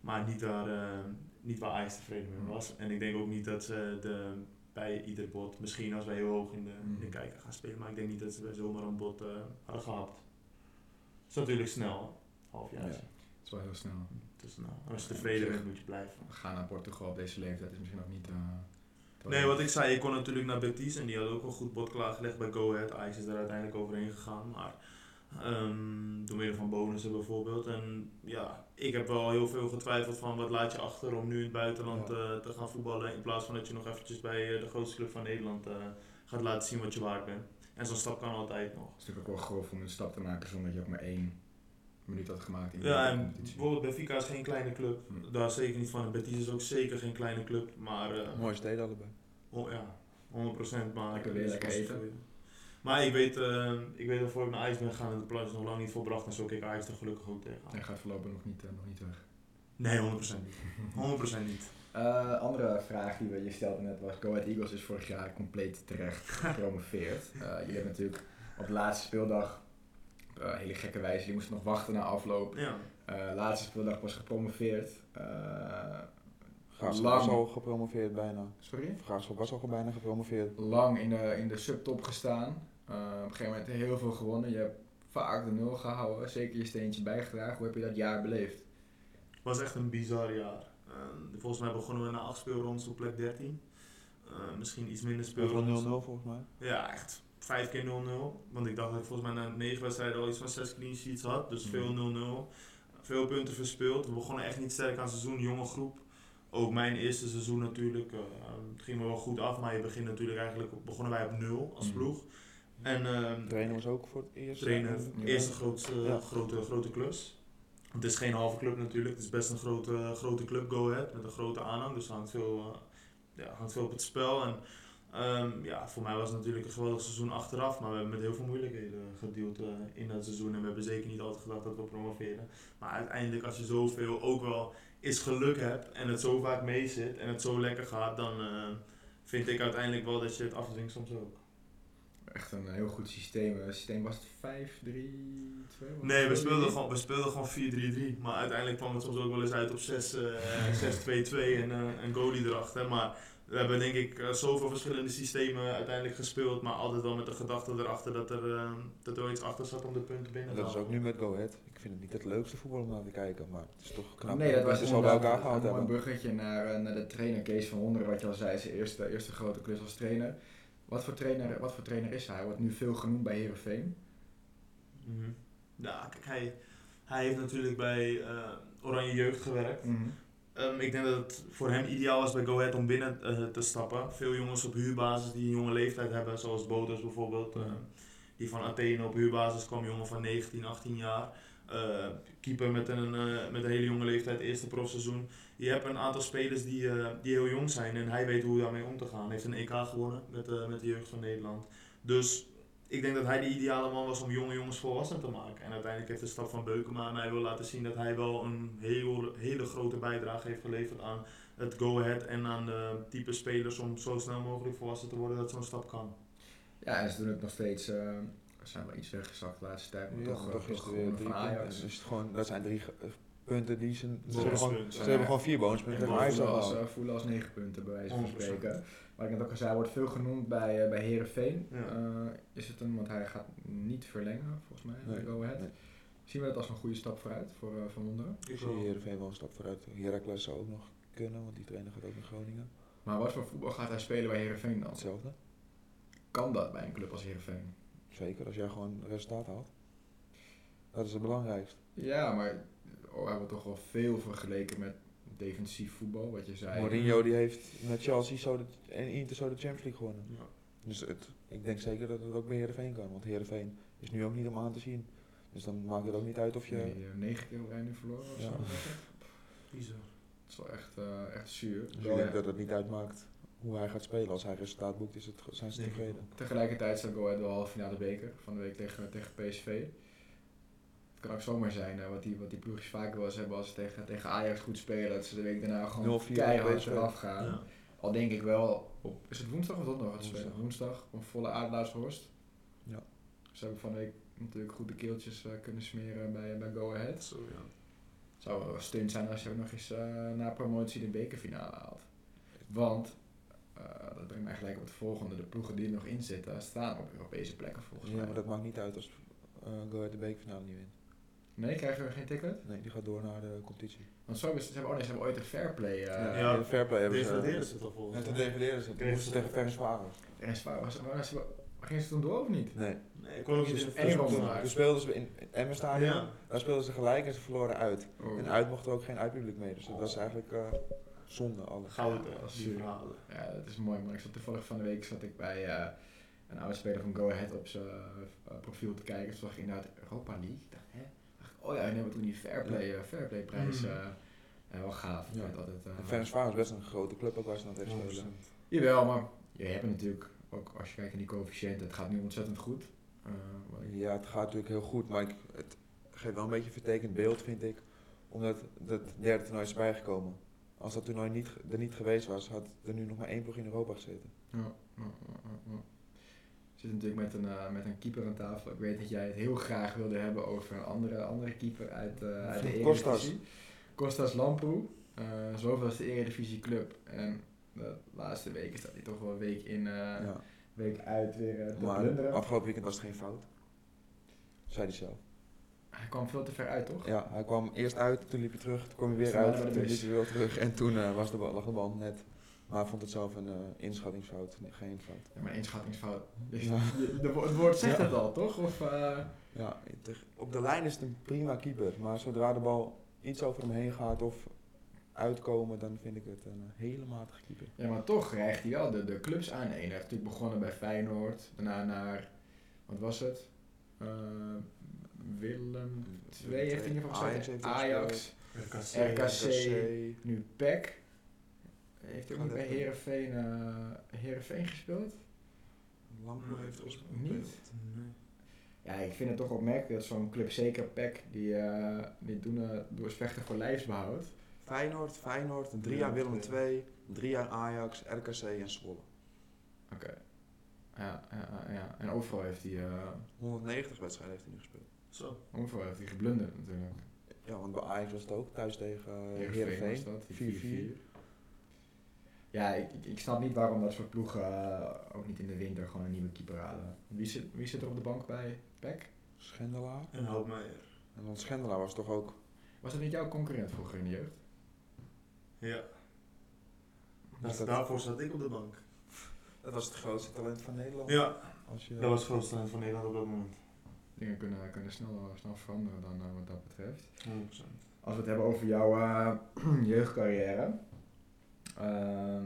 maar niet, waar, eh, niet waar Ajax tevreden mee was. En ik denk ook niet dat ze de, bij ieder bot, misschien als wij heel hoog in de, in de Mhm. kijker gaan spelen, maar ik denk niet dat ze bij zomaar een bot eh, hadden gehad. Het is natuurlijk snel, half jaar. Ja. Dat is wel heel snel. Dus nou, als je tevreden bent, moet je blijven. Gaan naar Portugal op deze leeftijd is misschien ook niet... te Nee, wat ik zei, ik kon natuurlijk naar Betis en die had ook een goed bod klaargelegd bij Go Ahead. Ajax is er uiteindelijk overheen gegaan, maar ehm, door middel van bonussen bijvoorbeeld. En ja, ik heb wel heel veel getwijfeld van wat laat je achter om nu in het buitenland Ja. eh, te gaan voetballen. In plaats van dat je nog eventjes bij eh, de grootste club van Nederland eh, gaat laten zien wat je waard bent. En zo'n stap kan altijd nog. Het is natuurlijk ook wel grof om een stap te maken zonder dat je ook maar één minuut had gemaakt in de Ja, en bijvoorbeeld Benfica is geen kleine club. Hm. Daar zeker niet van. Betis is ook zeker geen kleine club. Maar eh, Mooie steden allebei. Oh, ja, 100% maar Lekker weer, lekker eten. Maar ik weet, eh, ik weet dat voor ik naar IJs ben gegaan en de plan is nog lang niet volbracht en zo keek Ajax er gelukkig ook tegen. Hij gaat voorlopig nog niet, eh, nog niet weg. Nee, 100% niet. 100% niet. Eh, andere vraag die we je stelde net was: Go Ahead Eagles is vorig jaar compleet terecht gepromoveerd. Eh jullie hebben natuurlijk op de laatste speeldag, op een hele gekke wijze, je moest nog wachten na afloop. Ja. Eh, laatste speeldag was gepromoveerd. Eh, Graafschap Lang. was al gepromoveerd bijna. sorry? Graafschap was al bijna gepromoveerd. Lang in de, in de subtop gestaan. Eh, op een gegeven moment heel veel gewonnen. Je hebt vaak de nul gehouden, zeker je steentje bijgedragen. Hoe heb je dat jaar beleefd? Het was echt een bizar jaar. Eh, volgens mij begonnen we na 8 speelrondes op plek 13. Eh, misschien iets minder speelrondes. 0-0 volgens mij. Ja, echt. Vijf keer 0-0. Want ik dacht dat ik volgens mij na negen wedstrijden al iets van zes clean sheets had. Dus veel 0-0. Veel punten verspeeld. We begonnen echt niet sterk aan het seizoen. Jonge groep. Ook mijn eerste seizoen natuurlijk. eh, het ging me wel goed af. Maar je begint natuurlijk eigenlijk... Begonnen wij op nul als Mhm. ploeg. En ehm, De trainer was ook voor het eerst. trainer. Ja. Eerste grootste, Ja. grote, grote klus. Het is geen halve club natuurlijk. Het is best een grote, grote club, Go Ahead. Met een grote aanhang. Dus hangt veel, eh, ja, hangt veel op het spel. En ehm, ja, voor mij was het natuurlijk een geweldig seizoen achteraf. Maar we hebben met heel veel moeilijkheden gedeeld eh, in dat seizoen. En we hebben zeker niet altijd gedacht dat we promoveren. Maar uiteindelijk als je zoveel ook wel eens geluk hebt. En het zo vaak meezit. En het zo lekker gaat. Dan eh, vind ik uiteindelijk wel dat je het afdwingt soms ook. Echt een heel goed systeem. Het systeem was het 5-3-2? Nee, we speelden gewoon, we speelden gewoon 4-3-3. Maar uiteindelijk kwam het soms ook wel eens uit op 6-2-2 en eh, een goalie erachter. Maar we hebben denk ik eh, zoveel verschillende systemen uiteindelijk gespeeld. Maar altijd wel met de gedachte erachter dat er, eh, dat er wel iets achter zat om de punten binnen En te dat is ook nu met Go Ahead. Ik vind het niet het leukste voetbal om naar te kijken, maar het is toch knap. nee, dat was het al bij elkaar gehaald een bruggetje naar, eh, naar de trainer Kees van Wonderen, wat je al zei, zijn eerste, eerste grote klus als trainer. Wat voor trainer, wat voor trainer is hij? Hij wordt nu veel genoemd bij Herenveen. Mhm. Ja, kijk, hij, hij heeft natuurlijk bij eh, Oranje Jeugd gewerkt. Ehm, ik denk dat het voor hem ideaal was bij Go Ahead om binnen eh, te stappen. Veel jongens op huurbasis die een jonge leeftijd hebben, zoals Botus bijvoorbeeld. eh, die van Athene op huurbasis kwam, jongen van 19, 18 jaar. Keeper met een, met een hele jonge leeftijd, eerste profseizoen. Je hebt een aantal spelers die, eh, die heel jong zijn en hij weet hoe daarmee om te gaan. Hij heeft een EK gewonnen met, eh, met de jeugd van Nederland. Dus ik denk dat hij de ideale man was om jonge jongens volwassen te maken. En uiteindelijk heeft de stap van Beukema mij wil laten zien dat hij wel een heel, hele grote bijdrage heeft geleverd aan het go-ahead en aan de type spelers om zo snel mogelijk volwassen te worden dat zo'n stap kan. Ja, en ze doen het nog steeds. eh, we zijn wel iets weggezakt de laatste tijd, maar Ja, toch, toch, is drie van punten. Ajax. Dus het gewoon, dat zijn drie punten die ze... Ze hebben gewoon, ze hebben gewoon vier bonuspunten En Ajax voelen, als, eh, voelen als negen punten, bij wijze van 100%. spreken. Maar ik net ook al zei, hij wordt veel genoemd bij, uh, bij Herenveen. Ja. is het een, want hij gaat niet verlengen, volgens mij, Nee, bij Go Ahead. nee. Zien we dat als een goede stap vooruit voor uh, Van Wonderen? Ik zie Heerenveen wel een stap vooruit. Heracles zou ook nog kunnen, want die trainer gaat ook naar Groningen. Maar wat voor voetbal gaat hij spelen bij Herenveen dan? Hetzelfde. Kan dat bij een club als Herenveen? Zeker, als jij gewoon resultaat haalt. Dat is het belangrijkste. Ja, maar oh, hij wordt toch wel veel vergeleken met defensief voetbal, wat je zei. Mourinho die heeft met Chelsea zo de, en Inter zo de Champions League gewonnen. Ja. Dus het, ik denk zeker dat het ook bij Heerenveen kan. Want Heerenveen is nu ook niet om aan te zien. Dus dan maakt het ook niet uit of je... Nee, negen keer op nu verloren of Ja. zo. Bizar. Dat is wel echt, eh, echt zuur. Dus ik denk dat het niet uitmaakt hoe hij gaat spelen. Als hij resultaat boekt, is het, zijn ze tevreden. Tegelijkertijd staat Go Ahead wel half finale beker van de week tegen, tegen PSV. Het kan ook zomaar zijn, eh, wat, die, wat die ploegjes vaak wel eens hebben als ze tegen, tegen Ajax goed spelen, dat ze de week daarna gewoon 0-4 keihard eraf gaan. Ja. Al denk ik wel, op, is het woensdag of donderdag? Het spelen? Woensdag. Woensdag, een volle Adelaarshorst. Ja. Ze hebben van de week natuurlijk goed de keeltjes eh, kunnen smeren bij, bij Go Ahead. Zo, ja. Het zou wel een stunt zijn als je ook nog eens eh, na promotie de bekerfinale haalt. Want, eh, dat brengt mij gelijk op het volgende, de ploegen die er nog in zitten staan op Europese plekken volgens Ja, mij. maar dat maakt niet uit als eh Go Ahead de bekerfinale niet wint. Nee, krijgen we geen ticket? Nee, die gaat door naar de competitie. Want zo is, ze, hebben, oh nee, ze hebben ooit een fair play. eh Ja. de fair play hebben ze. Degraderen ze toch volgens mij? degraderen ze. Toen moesten tegen. Er is waar, was, was, gingen ze toen door of niet? Nee. Nee, ik kon ook niet in Toen, maar. toen speelden ze in Emmen Stadion. Ja. Daar speelden ze gelijk en ze verloren uit. Oh. En uit mocht er ook geen uitpubliek mee. Dus dat was eigenlijk eh, zonde alles. Goud, Ja, dat is die verhalen. Ja, dat is mooi man. Ik zat toevallig van de week zat ik bij eh, een oude speler van Go Ahead op zijn eh, profiel te kijken. Toen zag ik inderdaad Europa League. Ik dacht, hè? Dacht ik, oh ja, en hebben toen die Fairplay, eh, Fairplay prijs. Mm. eh, ja, wel gaaf. Ja. Altijd, eh, En Ferencvaros is best een grote club ook waar ze dan tegen spelen. 100%. Jawel, maar je hebt natuurlijk, ook als je kijkt naar die coëfficiënten, het gaat nu ontzettend goed. Eh, Ja, het gaat natuurlijk heel goed, maar ik, het geeft wel een beetje een vertekend beeld, vind ik. Omdat het derde toernooi is bijgekomen. Als dat toernooi niet, er niet geweest was, had er nu nog maar één ploeg in Europa gezeten. Ja, ja, ja, zitten natuurlijk met een, eh, met een keeper aan tafel. Ik weet dat jij het heel graag wilde hebben over een andere, andere keeper uit, eh uit de Kostas. Eredivisie. Kostas Lamproe. Uh, zoveel als de Eredivisie club. En de laatste weken staat hij toch wel week in, ja. week uit weer te Maar blunderen. afgelopen weekend was het geen fout. Zei hij zelf. Hij kwam veel te ver uit, toch? Ja, hij kwam eerst uit, toen liep hij terug, toen kwam hij weer uit, toen liep hij weer terug en toen was de, bal- lag de bal net. Maar hij vond het zelf een eh, inschattingsfout, nee, geen fout. Ja, maar inschattingsfout. Dus Ja. de het woord zegt Ja. het al, toch? Of, eh, Ja, op de lijn is het een prima keeper, maar zodra de bal iets over hem heen gaat of uitkomen, dan vind ik het een hele matige keeper. Ja, maar toch rijgt hij wel de, de clubs aan. Hij heeft natuurlijk begonnen bij Feyenoord, daarna naar, wat was het? Eh, Willem 2 heeft hij in ieder geval Ajax, RKC. RKC. nu PEC. Heeft hij ook niet bij even. Heerenveen, eh Heerenveen gespeeld? Lamproe heeft gespeeld. Niet? Ja, ik vind het toch opmerkelijk dat zo'n club, zeker PEC, die, eh die doen door vechten voor lijfsbehoud. Feyenoord, Feyenoord, drie Ja, jaar Willem. 2, drie jaar Ajax, RKC en Zwolle. Oké. Ja, ja, ja, ja. En overal heeft hij, eh, 190 wedstrijden heeft hij nu gespeeld. Zo. overal heeft hij geblunderd natuurlijk. Ja, want bij Ajax was het ook thuis tegen uh, Heerenveen was Heerenveen. dat, die 4-4. 4-4. Ja, ik, ik, snap niet waarom dat soort ploegen eh, ook niet in de winter gewoon een nieuwe keeper halen. Wie zit, wie zit er op de bank bij PEC? Schendelaar. En Houtmeijer. En dan Schendelaar was toch ook... Was dat niet jouw concurrent vroeger in de jeugd? Ja. Was Dat, dat- daarvoor zat ik op de bank. Dat was het grootste talent van Nederland. Ja, Als je, dat was het grootste talent van Nederland op dat moment. Dingen kunnen, kunnen snel, snel veranderen dan eh, wat dat betreft. 100%. Als we het hebben over jouw eh, jeugdcarrière. Ehm,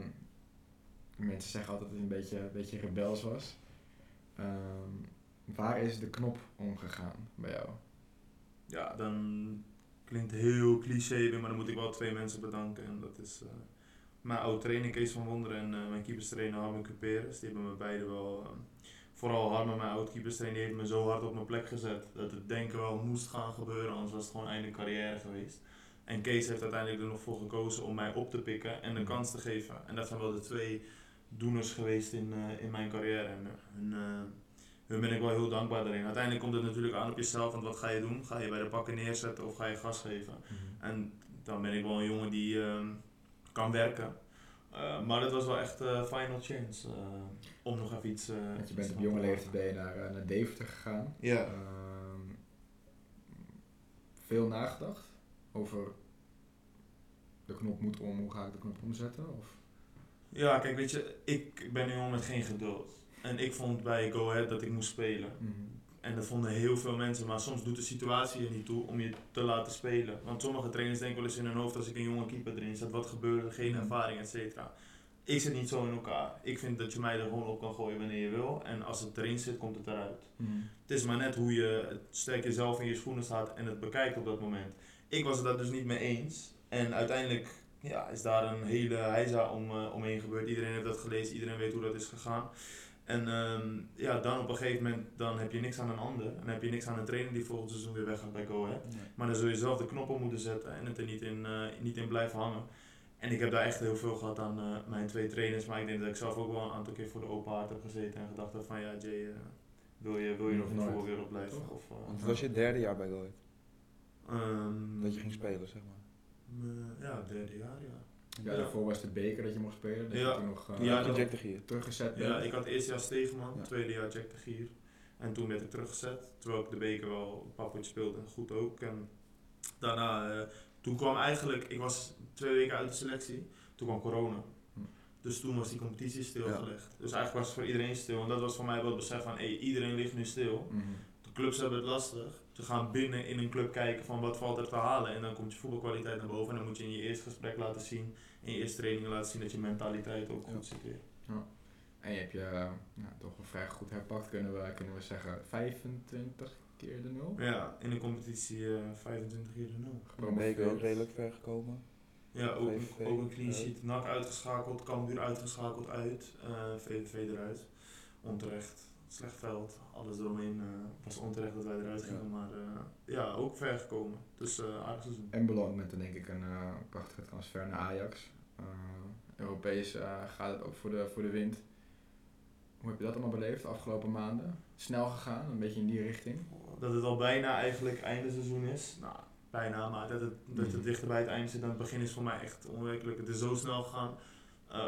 mensen zeggen altijd dat hij een beetje, beetje rebels was. Ehm, waar is de knop omgegaan bij jou? Ja, dan klinkt heel cliché maar dan moet ik wel twee mensen bedanken. En dat is eh, mijn oude trainer Kees van Wonderen en eh, mijn keeperstrainer Harmen Cuperus. Die hebben me beide wel, eh, vooral Harmen, mijn oude keeperstrainer, heeft me zo hard op mijn plek gezet. Dat het denken wel moest gaan gebeuren, anders was het gewoon einde carrière geweest. En Kees heeft uiteindelijk er nog voor gekozen om mij op te pikken en een kans te geven. En dat zijn wel de twee doeners geweest in, eh, in mijn carrière. En, hun, eh, hun ben ik wel heel dankbaar daarin. Uiteindelijk komt het natuurlijk aan op jezelf, want wat ga je doen? Ga je bij de pakken neerzetten of ga je gas geven? En dan ben ik wel een jongen die ehm, kan werken. Eh, maar het was wel echt eh final chance eh, om nog even iets. eh, Want je bent op jonge leeftijd ben je naar, naar Deventer gegaan. Ja. Ehm, veel nagedacht over de knop moet om, hoe ga ik de knop omzetten? Of? Ja, kijk, weet je, ik ben een jongen met geen geduld. En ik vond bij Go Ahead dat ik moest spelen. En dat vonden heel veel mensen, maar soms doet de situatie er niet toe om je te laten spelen. Want sommige trainers denken wel eens in hun hoofd als ik een jonge keeper erin zet, wat gebeurt er, geen Mhm. ervaring, et cetera. Ik zit niet zo in elkaar. Ik vind dat je mij er gewoon op kan gooien wanneer je wil. En als het erin zit, komt het eruit. Het is maar net hoe je sterk jezelf in je schoenen staat en het bekijkt op dat moment. Ik was het daar dus niet mee eens. En uiteindelijk ja, is daar een hele heisa om, eh, omheen gebeurd. Iedereen heeft dat gelezen, iedereen weet hoe dat is gegaan. En ehm, ja, dan op een gegeven moment dan heb je niks aan een ander. En dan heb je niks aan een trainer die volgend seizoen weer weg gaat bij Go Ahead. Maar dan zul je zelf de knop op moeten zetten en het er niet in, eh, niet in blijven hangen. En ik heb daar echt heel veel gehad aan eh, mijn twee trainers. Maar ik denk dat ik zelf ook wel een aantal keer voor de open haard heb gezeten. En gedacht heb van ja Jay, wil, je, wil je nog in de voetbalwereld blijven? Of, Want het was je derde jaar bij Go Ahead, ehm, dat je ging spelen, zeg maar. eh, ja, derde jaar ja. Ja, Ja. daarvoor was de beker dat je mocht spelen. Dat Ja. je toen nog eh, Ja, Jack de Gier. teruggezet Ja, ik had eerst jaar Stegeman, Ja. tweede jaar Jack de Gier. En toen werd ik teruggezet, terwijl ik de beker wel een paar potjes speelde en goed ook. En daarna, eh, toen kwam eigenlijk, ik was twee weken uit de selectie, toen kwam corona. Hm. Dus toen was die competitie stilgelegd. Dus eigenlijk was het voor iedereen stil. En dat was voor mij wel het besef van, hey, iedereen ligt nu stil. Mhm. De clubs hebben het lastig. Ze gaan binnen in een club kijken van wat valt er te halen. En dan komt je voetbalkwaliteit naar boven. En dan moet je in je eerste gesprek laten zien, in je eerste training laten zien dat je mentaliteit ook Ja. goed zit weer. En je hebt je eh, ja, toch wel vrij goed herpakt, kunnen we, kunnen we zeggen. 25 keer de nul. Ja, in de competitie eh 25 keer de 0. Van de beker ook redelijk ver gekomen. Ja, ook, VVV ook een clean sheet. NAC uitgeschakeld, Cambuur uitgeschakeld uit, eh VVV eruit. Onterecht, slecht veld, alles eromheen. eh was onterecht dat wij eruit gingen, maar eh, ja, ook ver gekomen. Dus eh aardig seizoen. En belangrijk met dan denk ik een prachtige transfer naar Ajax. Europees gaat het ook voor de, voor de wind. Hoe heb je dat allemaal beleefd de afgelopen maanden? Snel gegaan, een beetje in die richting. Dat het al bijna eigenlijk einde seizoen is. Nou, bijna, maar dat het, dat het Mhm. dichter bij het einde zit dan het begin is voor mij echt onwerkelijk. Het is zo snel gegaan.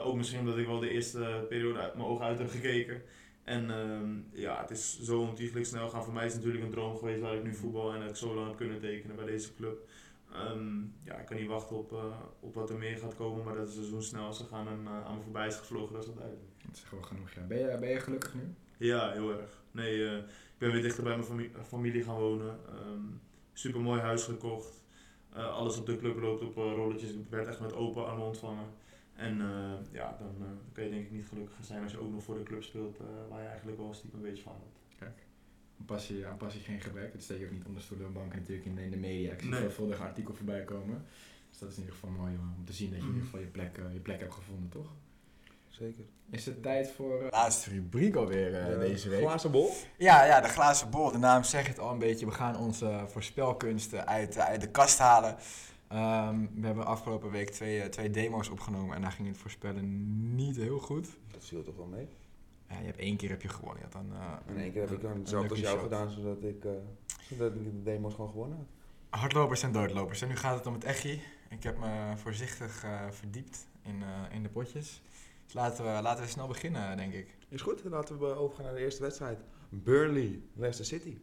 Ook misschien omdat ik wel de eerste periode uit mijn ogen uit heb gekeken. En ehm, ja, het is zo ontiegelijk snel gegaan. Voor mij is het natuurlijk een droom geweest waar ik nu voetbal en dat ik zo lang heb kunnen tekenen bij deze club. Ehm, ja, ik kan niet wachten op, eh, op wat er meer gaat komen, maar dat het seizoen snel is gegaan en eh, aan me voorbij is gevlogen, dat is duidelijk. Dat is gewoon genoeg. Ja. Ben, je, ben je gelukkig nu? Ja, heel erg. Nee, eh, ik ben weer dichter bij mijn familie, familie gaan wonen. super mooi huis gekocht. Alles op de club loopt op rolletjes. Ik werd echt met open armen ontvangen. En eh, ja, dan eh, kan je denk ik niet gelukkiger zijn als je ook nog voor de club speelt eh, waar je eigenlijk wel stiekem een beetje van houdt. Aan passie, aan passie geen gebrek. Dat steek je ook niet onder stoelen en banken natuurlijk in, in de media. Ik zie Nee. veelvuldig artikel voorbij komen. Dus dat is in ieder geval mooi om te zien dat je in ieder geval je plek, eh, je plek hebt gevonden, toch? Zeker. Is het tijd voor de laatste rubriek alweer deze week? Glazen bol. Ja, ja, de glazen bol. De naam zegt het al een beetje. We gaan onze voorspelkunsten uit, uit de kast halen. Ehm, we hebben afgelopen week twee, eh, twee demo's opgenomen en daar ging het voorspellen niet heel goed. Dat viel toch wel mee. Ja, je hebt één keer heb je gewonnen. Je had dan, eh, In één keer heb ik dan een hetzelfde als jou shot. gedaan, zodat ik, eh, zodat ik de demos gewoon gewonnen had. Hardlopers en doodlopers. En nu gaat het om het echi. Ik heb me voorzichtig eh, verdiept in, eh, in de potjes. Dus laten we, laten we snel beginnen, denk ik. Is goed, dan laten we overgaan naar de eerste wedstrijd. Burnley, Leicester City.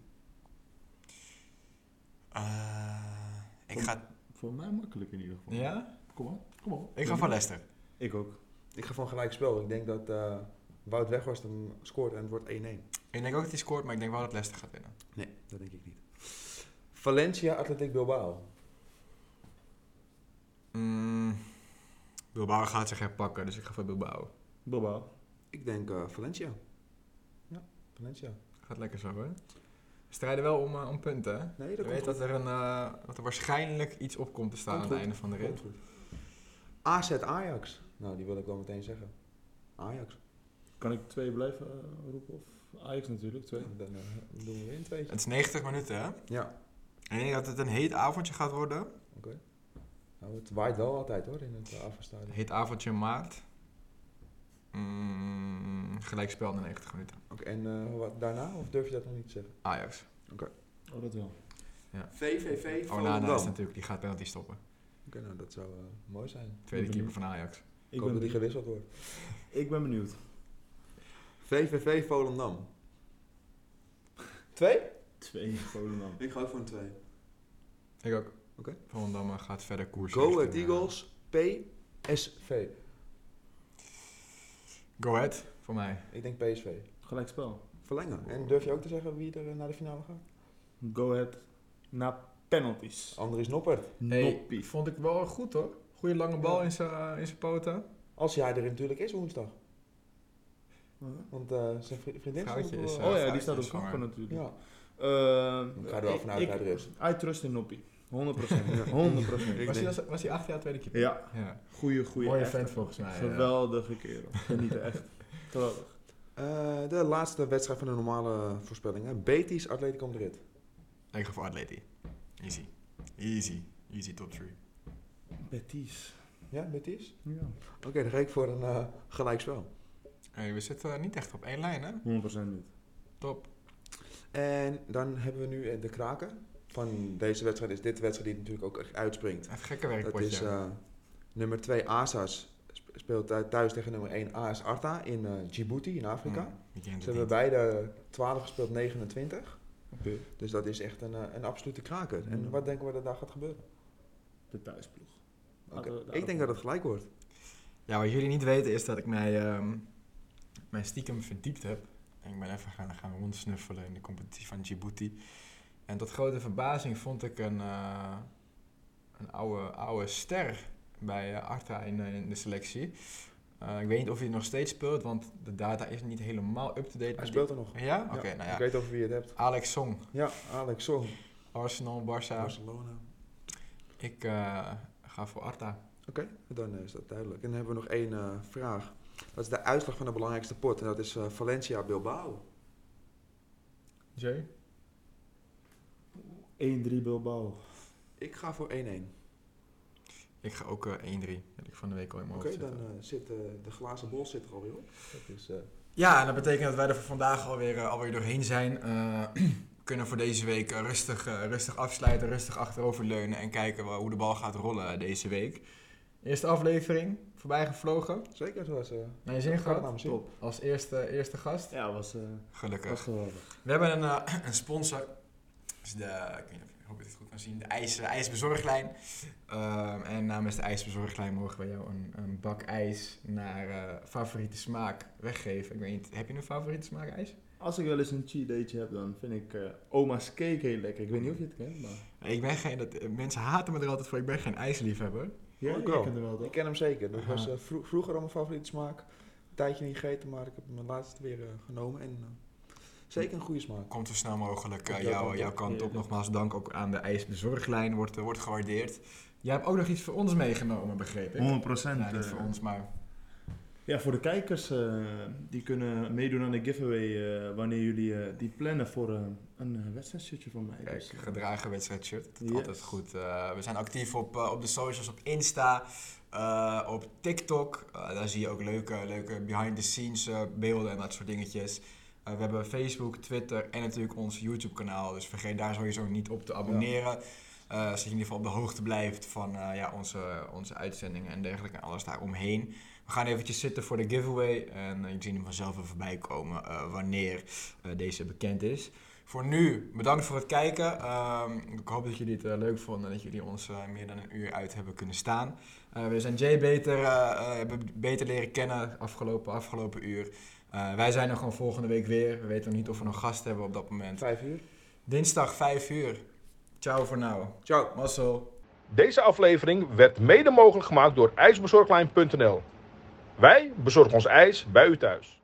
Eh, ik ga... Voor mij makkelijk in ieder geval. Ja? Kom op, kom op. Ik ga voor Leicester. Ik ook. Ik ga van gelijk spel. Ik denk dat eh, Wout Weghorst hem scoort en het wordt 1-1. Ik denk ook dat hij scoort, maar ik denk wel dat Leicester gaat winnen. Nee, dat denk ik niet. Valencia, Athletic Bilbao. Mm, Bilbao gaat zich herpakken, dus ik ga voor Bilbao. Bilbao. Ik denk eh, Valencia. Ja, Valencia. Gaat lekker zo, hè? We strijden wel om, eh, om punten, hè? Nee, Je dat weet komt dat er, een, eh, dat er waarschijnlijk iets op komt te staan Komt aan het einde van de rit. AZ Ajax. Nou, die wil ik wel meteen zeggen. Ajax. Kan ik twee blijven eh, roepen? Of Ajax natuurlijk, twee. Dan doen we weer een tweetje. Het is 90 minuten, hè? Ja, En ik denk dat het een heet avondje gaat worden. oké. Nou, het waait wel altijd hoor in het uh, Een Avenstadion. heet avondje maart. Mm, gelijkspel na 90 minuten. Oké, en eh, wat daarna? Of durf je dat nog niet te zeggen? Ajax. Oh, dat wel. VVV Onana is Volendam. natuurlijk, die gaat penalty stoppen. Oké, nou dat zou eh, mooi zijn. Tweede keeper van Ajax. Ik, Ik hoop ben, dat die gewisseld wordt. ik ben benieuwd. VVV Volendam. Twee? Twee Volendam. Ik ga ook voor een twee. Ik ook. Oké. Volendam gaat verder koersen. Go Ahead eh, Eagles, PSV. Go Ahead, voor mij. Ik denk PSV. Gelijk spel. Verlengen. En durf je ook te zeggen wie er eh, naar de finale gaat? Go ahead. Na penalties. Andries Noppert. Hey, Noppie. vond ik wel goed hoor. Goeie lange bal in zijn in zijn poten. Als hij er natuurlijk is woensdag. Want eh, zijn vri- vriendin is, Oh ja, die staat op kappen natuurlijk. ja. Eh, Ik ga er wel vanuit dat hij er is. I trust in Noppie. 100%. 100%. Ik Was was hij acht jaar tweede keeper? Ja, ja. goeie, goeie. Mooie vent volgens mij. Geweldige kerel. Genieten echt. Geweldig. Eh, de laatste wedstrijd van de normale voorspellingen. Betis Atletico Madrid. Ik ga voor Atleti. Easy. Easy. Easy top 3. Betis. Ja, Betis? Ja, Oké, dan ga ik voor een eh gelijkspel. Hey, we zitten niet echt op één lijn, hè? 100% niet. Top. En dan hebben we nu eh, de kraken. Van deze wedstrijd is dit de wedstrijd die natuurlijk ook echt uitspringt. Het gekke Dat werkpotje. is eh, nummer 2 Asas sp- speelt thu- thuis tegen nummer 1 AS Arta in eh, Djibouti in Afrika. Kent Ze hebben niet. beide 12 gespeeld, 29. Oké. Dus dat is echt een, eh, een absolute kraker. En Mm. wat denken we dat daar gaat gebeuren? De thuisploeg. Ik denk dat het gelijk wordt. Ja, wat jullie niet weten is dat ik mij, ehm, mij stiekem verdiept heb. En ik ben even gaan, gaan rondsnuffelen in de competitie van Djibouti. En tot grote verbazing vond ik een, eh, een oude, oude ster bij eh, Arta in, eh, in de selectie. Eh, ik weet niet of hij nog steeds speelt, want de data is niet helemaal up-to-date. Hij speelt er nog. Ja? Oké, Ja, nou Ik ja. weet over wie je het hebt. Alex Song, Ja, Alex Song. Arsenal, Barça. Barcelona. Ik eh, ga voor Arta. Oké, dan is dat duidelijk. En dan hebben we nog één eh, vraag. Dat is de uitslag van de belangrijkste pot. En dat is eh, Valencia Bilbao. Jay? 1-3 Bilbao. Ik ga voor 1-1. Ik ga ook eh 1-3. Had ik van de week al in mijn Oké, hoofd dan zitten. eh, zit eh, de glazen bol zit er alweer op. Dat is, eh, Ja, en dat betekent dat wij er voor vandaag alweer, alweer doorheen zijn. Eh, kunnen voor deze week rustig, rustig afsluiten, rustig achteroverleunen en kijken hoe de bal gaat rollen deze week. Eerste aflevering, voorbij gevlogen. zeker zoals... eh Naar je zin gehad. Top. Als eerste, eerste gast. Ja, was, eh Gelukkig. was geweldig. We hebben een, eh, een sponsor. Dus de, ik weet niet of ik hoop dat je het goed kan zien, de ijs, ijsbezorglijn. Ehm, en namens de ijsbezorglijn mogen we jou een, een bak ijs naar eh, favoriete smaak weggeven. Ik weet niet, heb je een favoriete smaak ijs? Als ik wel eens een cheat daytje heb, dan vind ik eh, oma's cake heel lekker. Ik weet niet of je het kent, maar... Ik ben geen, dat, eh, mensen haten me er altijd voor, ik ben geen ijsliefhebber. Ja, ik ik ken er wel, toch? Ik ken hem zeker. Dat Aha. was vro- vroeger al mijn favoriete smaak. Een tijdje niet gegeten, maar ik heb hem laatst weer genomen. En zeker een goede smaak. Komt zo snel mogelijk eh, Komt jouw jou, kant jouw op. kant op. Heerlijk. Nogmaals dank ook aan de ijsbezorglijn, wordt, eh, wordt gewaardeerd. Jij hebt ook nog iets voor ons meegenomen, begreep ik? 100 procent. Nou, niet voor ons, maar... Ja, voor de kijkers, eh, die kunnen meedoen aan de giveaway eh, wanneer jullie eh, die plannen voor eh, een uh, wedstrijdshirtje van mij. Kijk, Dus, eh, gedragen wedstrijdshirt. Dat is Yes. altijd goed. Eh, we zijn actief op, eh, op de socials, op Insta, eh, op TikTok. Eh, daar zie je ook leuke, leuke behind-the-scenes eh, beelden en dat soort dingetjes. Eh, we hebben Facebook, Twitter en natuurlijk ons YouTube-kanaal. Dus vergeet daar sowieso niet op te abonneren. Eh, zodat je in ieder geval op de hoogte blijft van eh, ja, onze, onze uitzendingen en dergelijke. En alles daaromheen. We gaan eventjes zitten voor de giveaway. En je ziet hem vanzelf weer voorbij komen wanneer deze bekend is. Voor nu, bedankt voor het kijken. Ehm, ik hoop dat jullie het leuk vonden en dat jullie ons meer dan een uur uit hebben kunnen staan. We zijn Jay beter, beter leren kennen afgelopen, afgelopen uur. Eh, wij zijn er gewoon volgende week weer. We weten nog niet of we nog gast hebben op dat moment. Vijf uur. Dinsdag 5 uur. Ciao voor nou. Ciao. Mazzel. Deze aflevering werd mede mogelijk gemaakt door ijsbezorglijn.nl. Wij bezorgen ons ijs bij u thuis.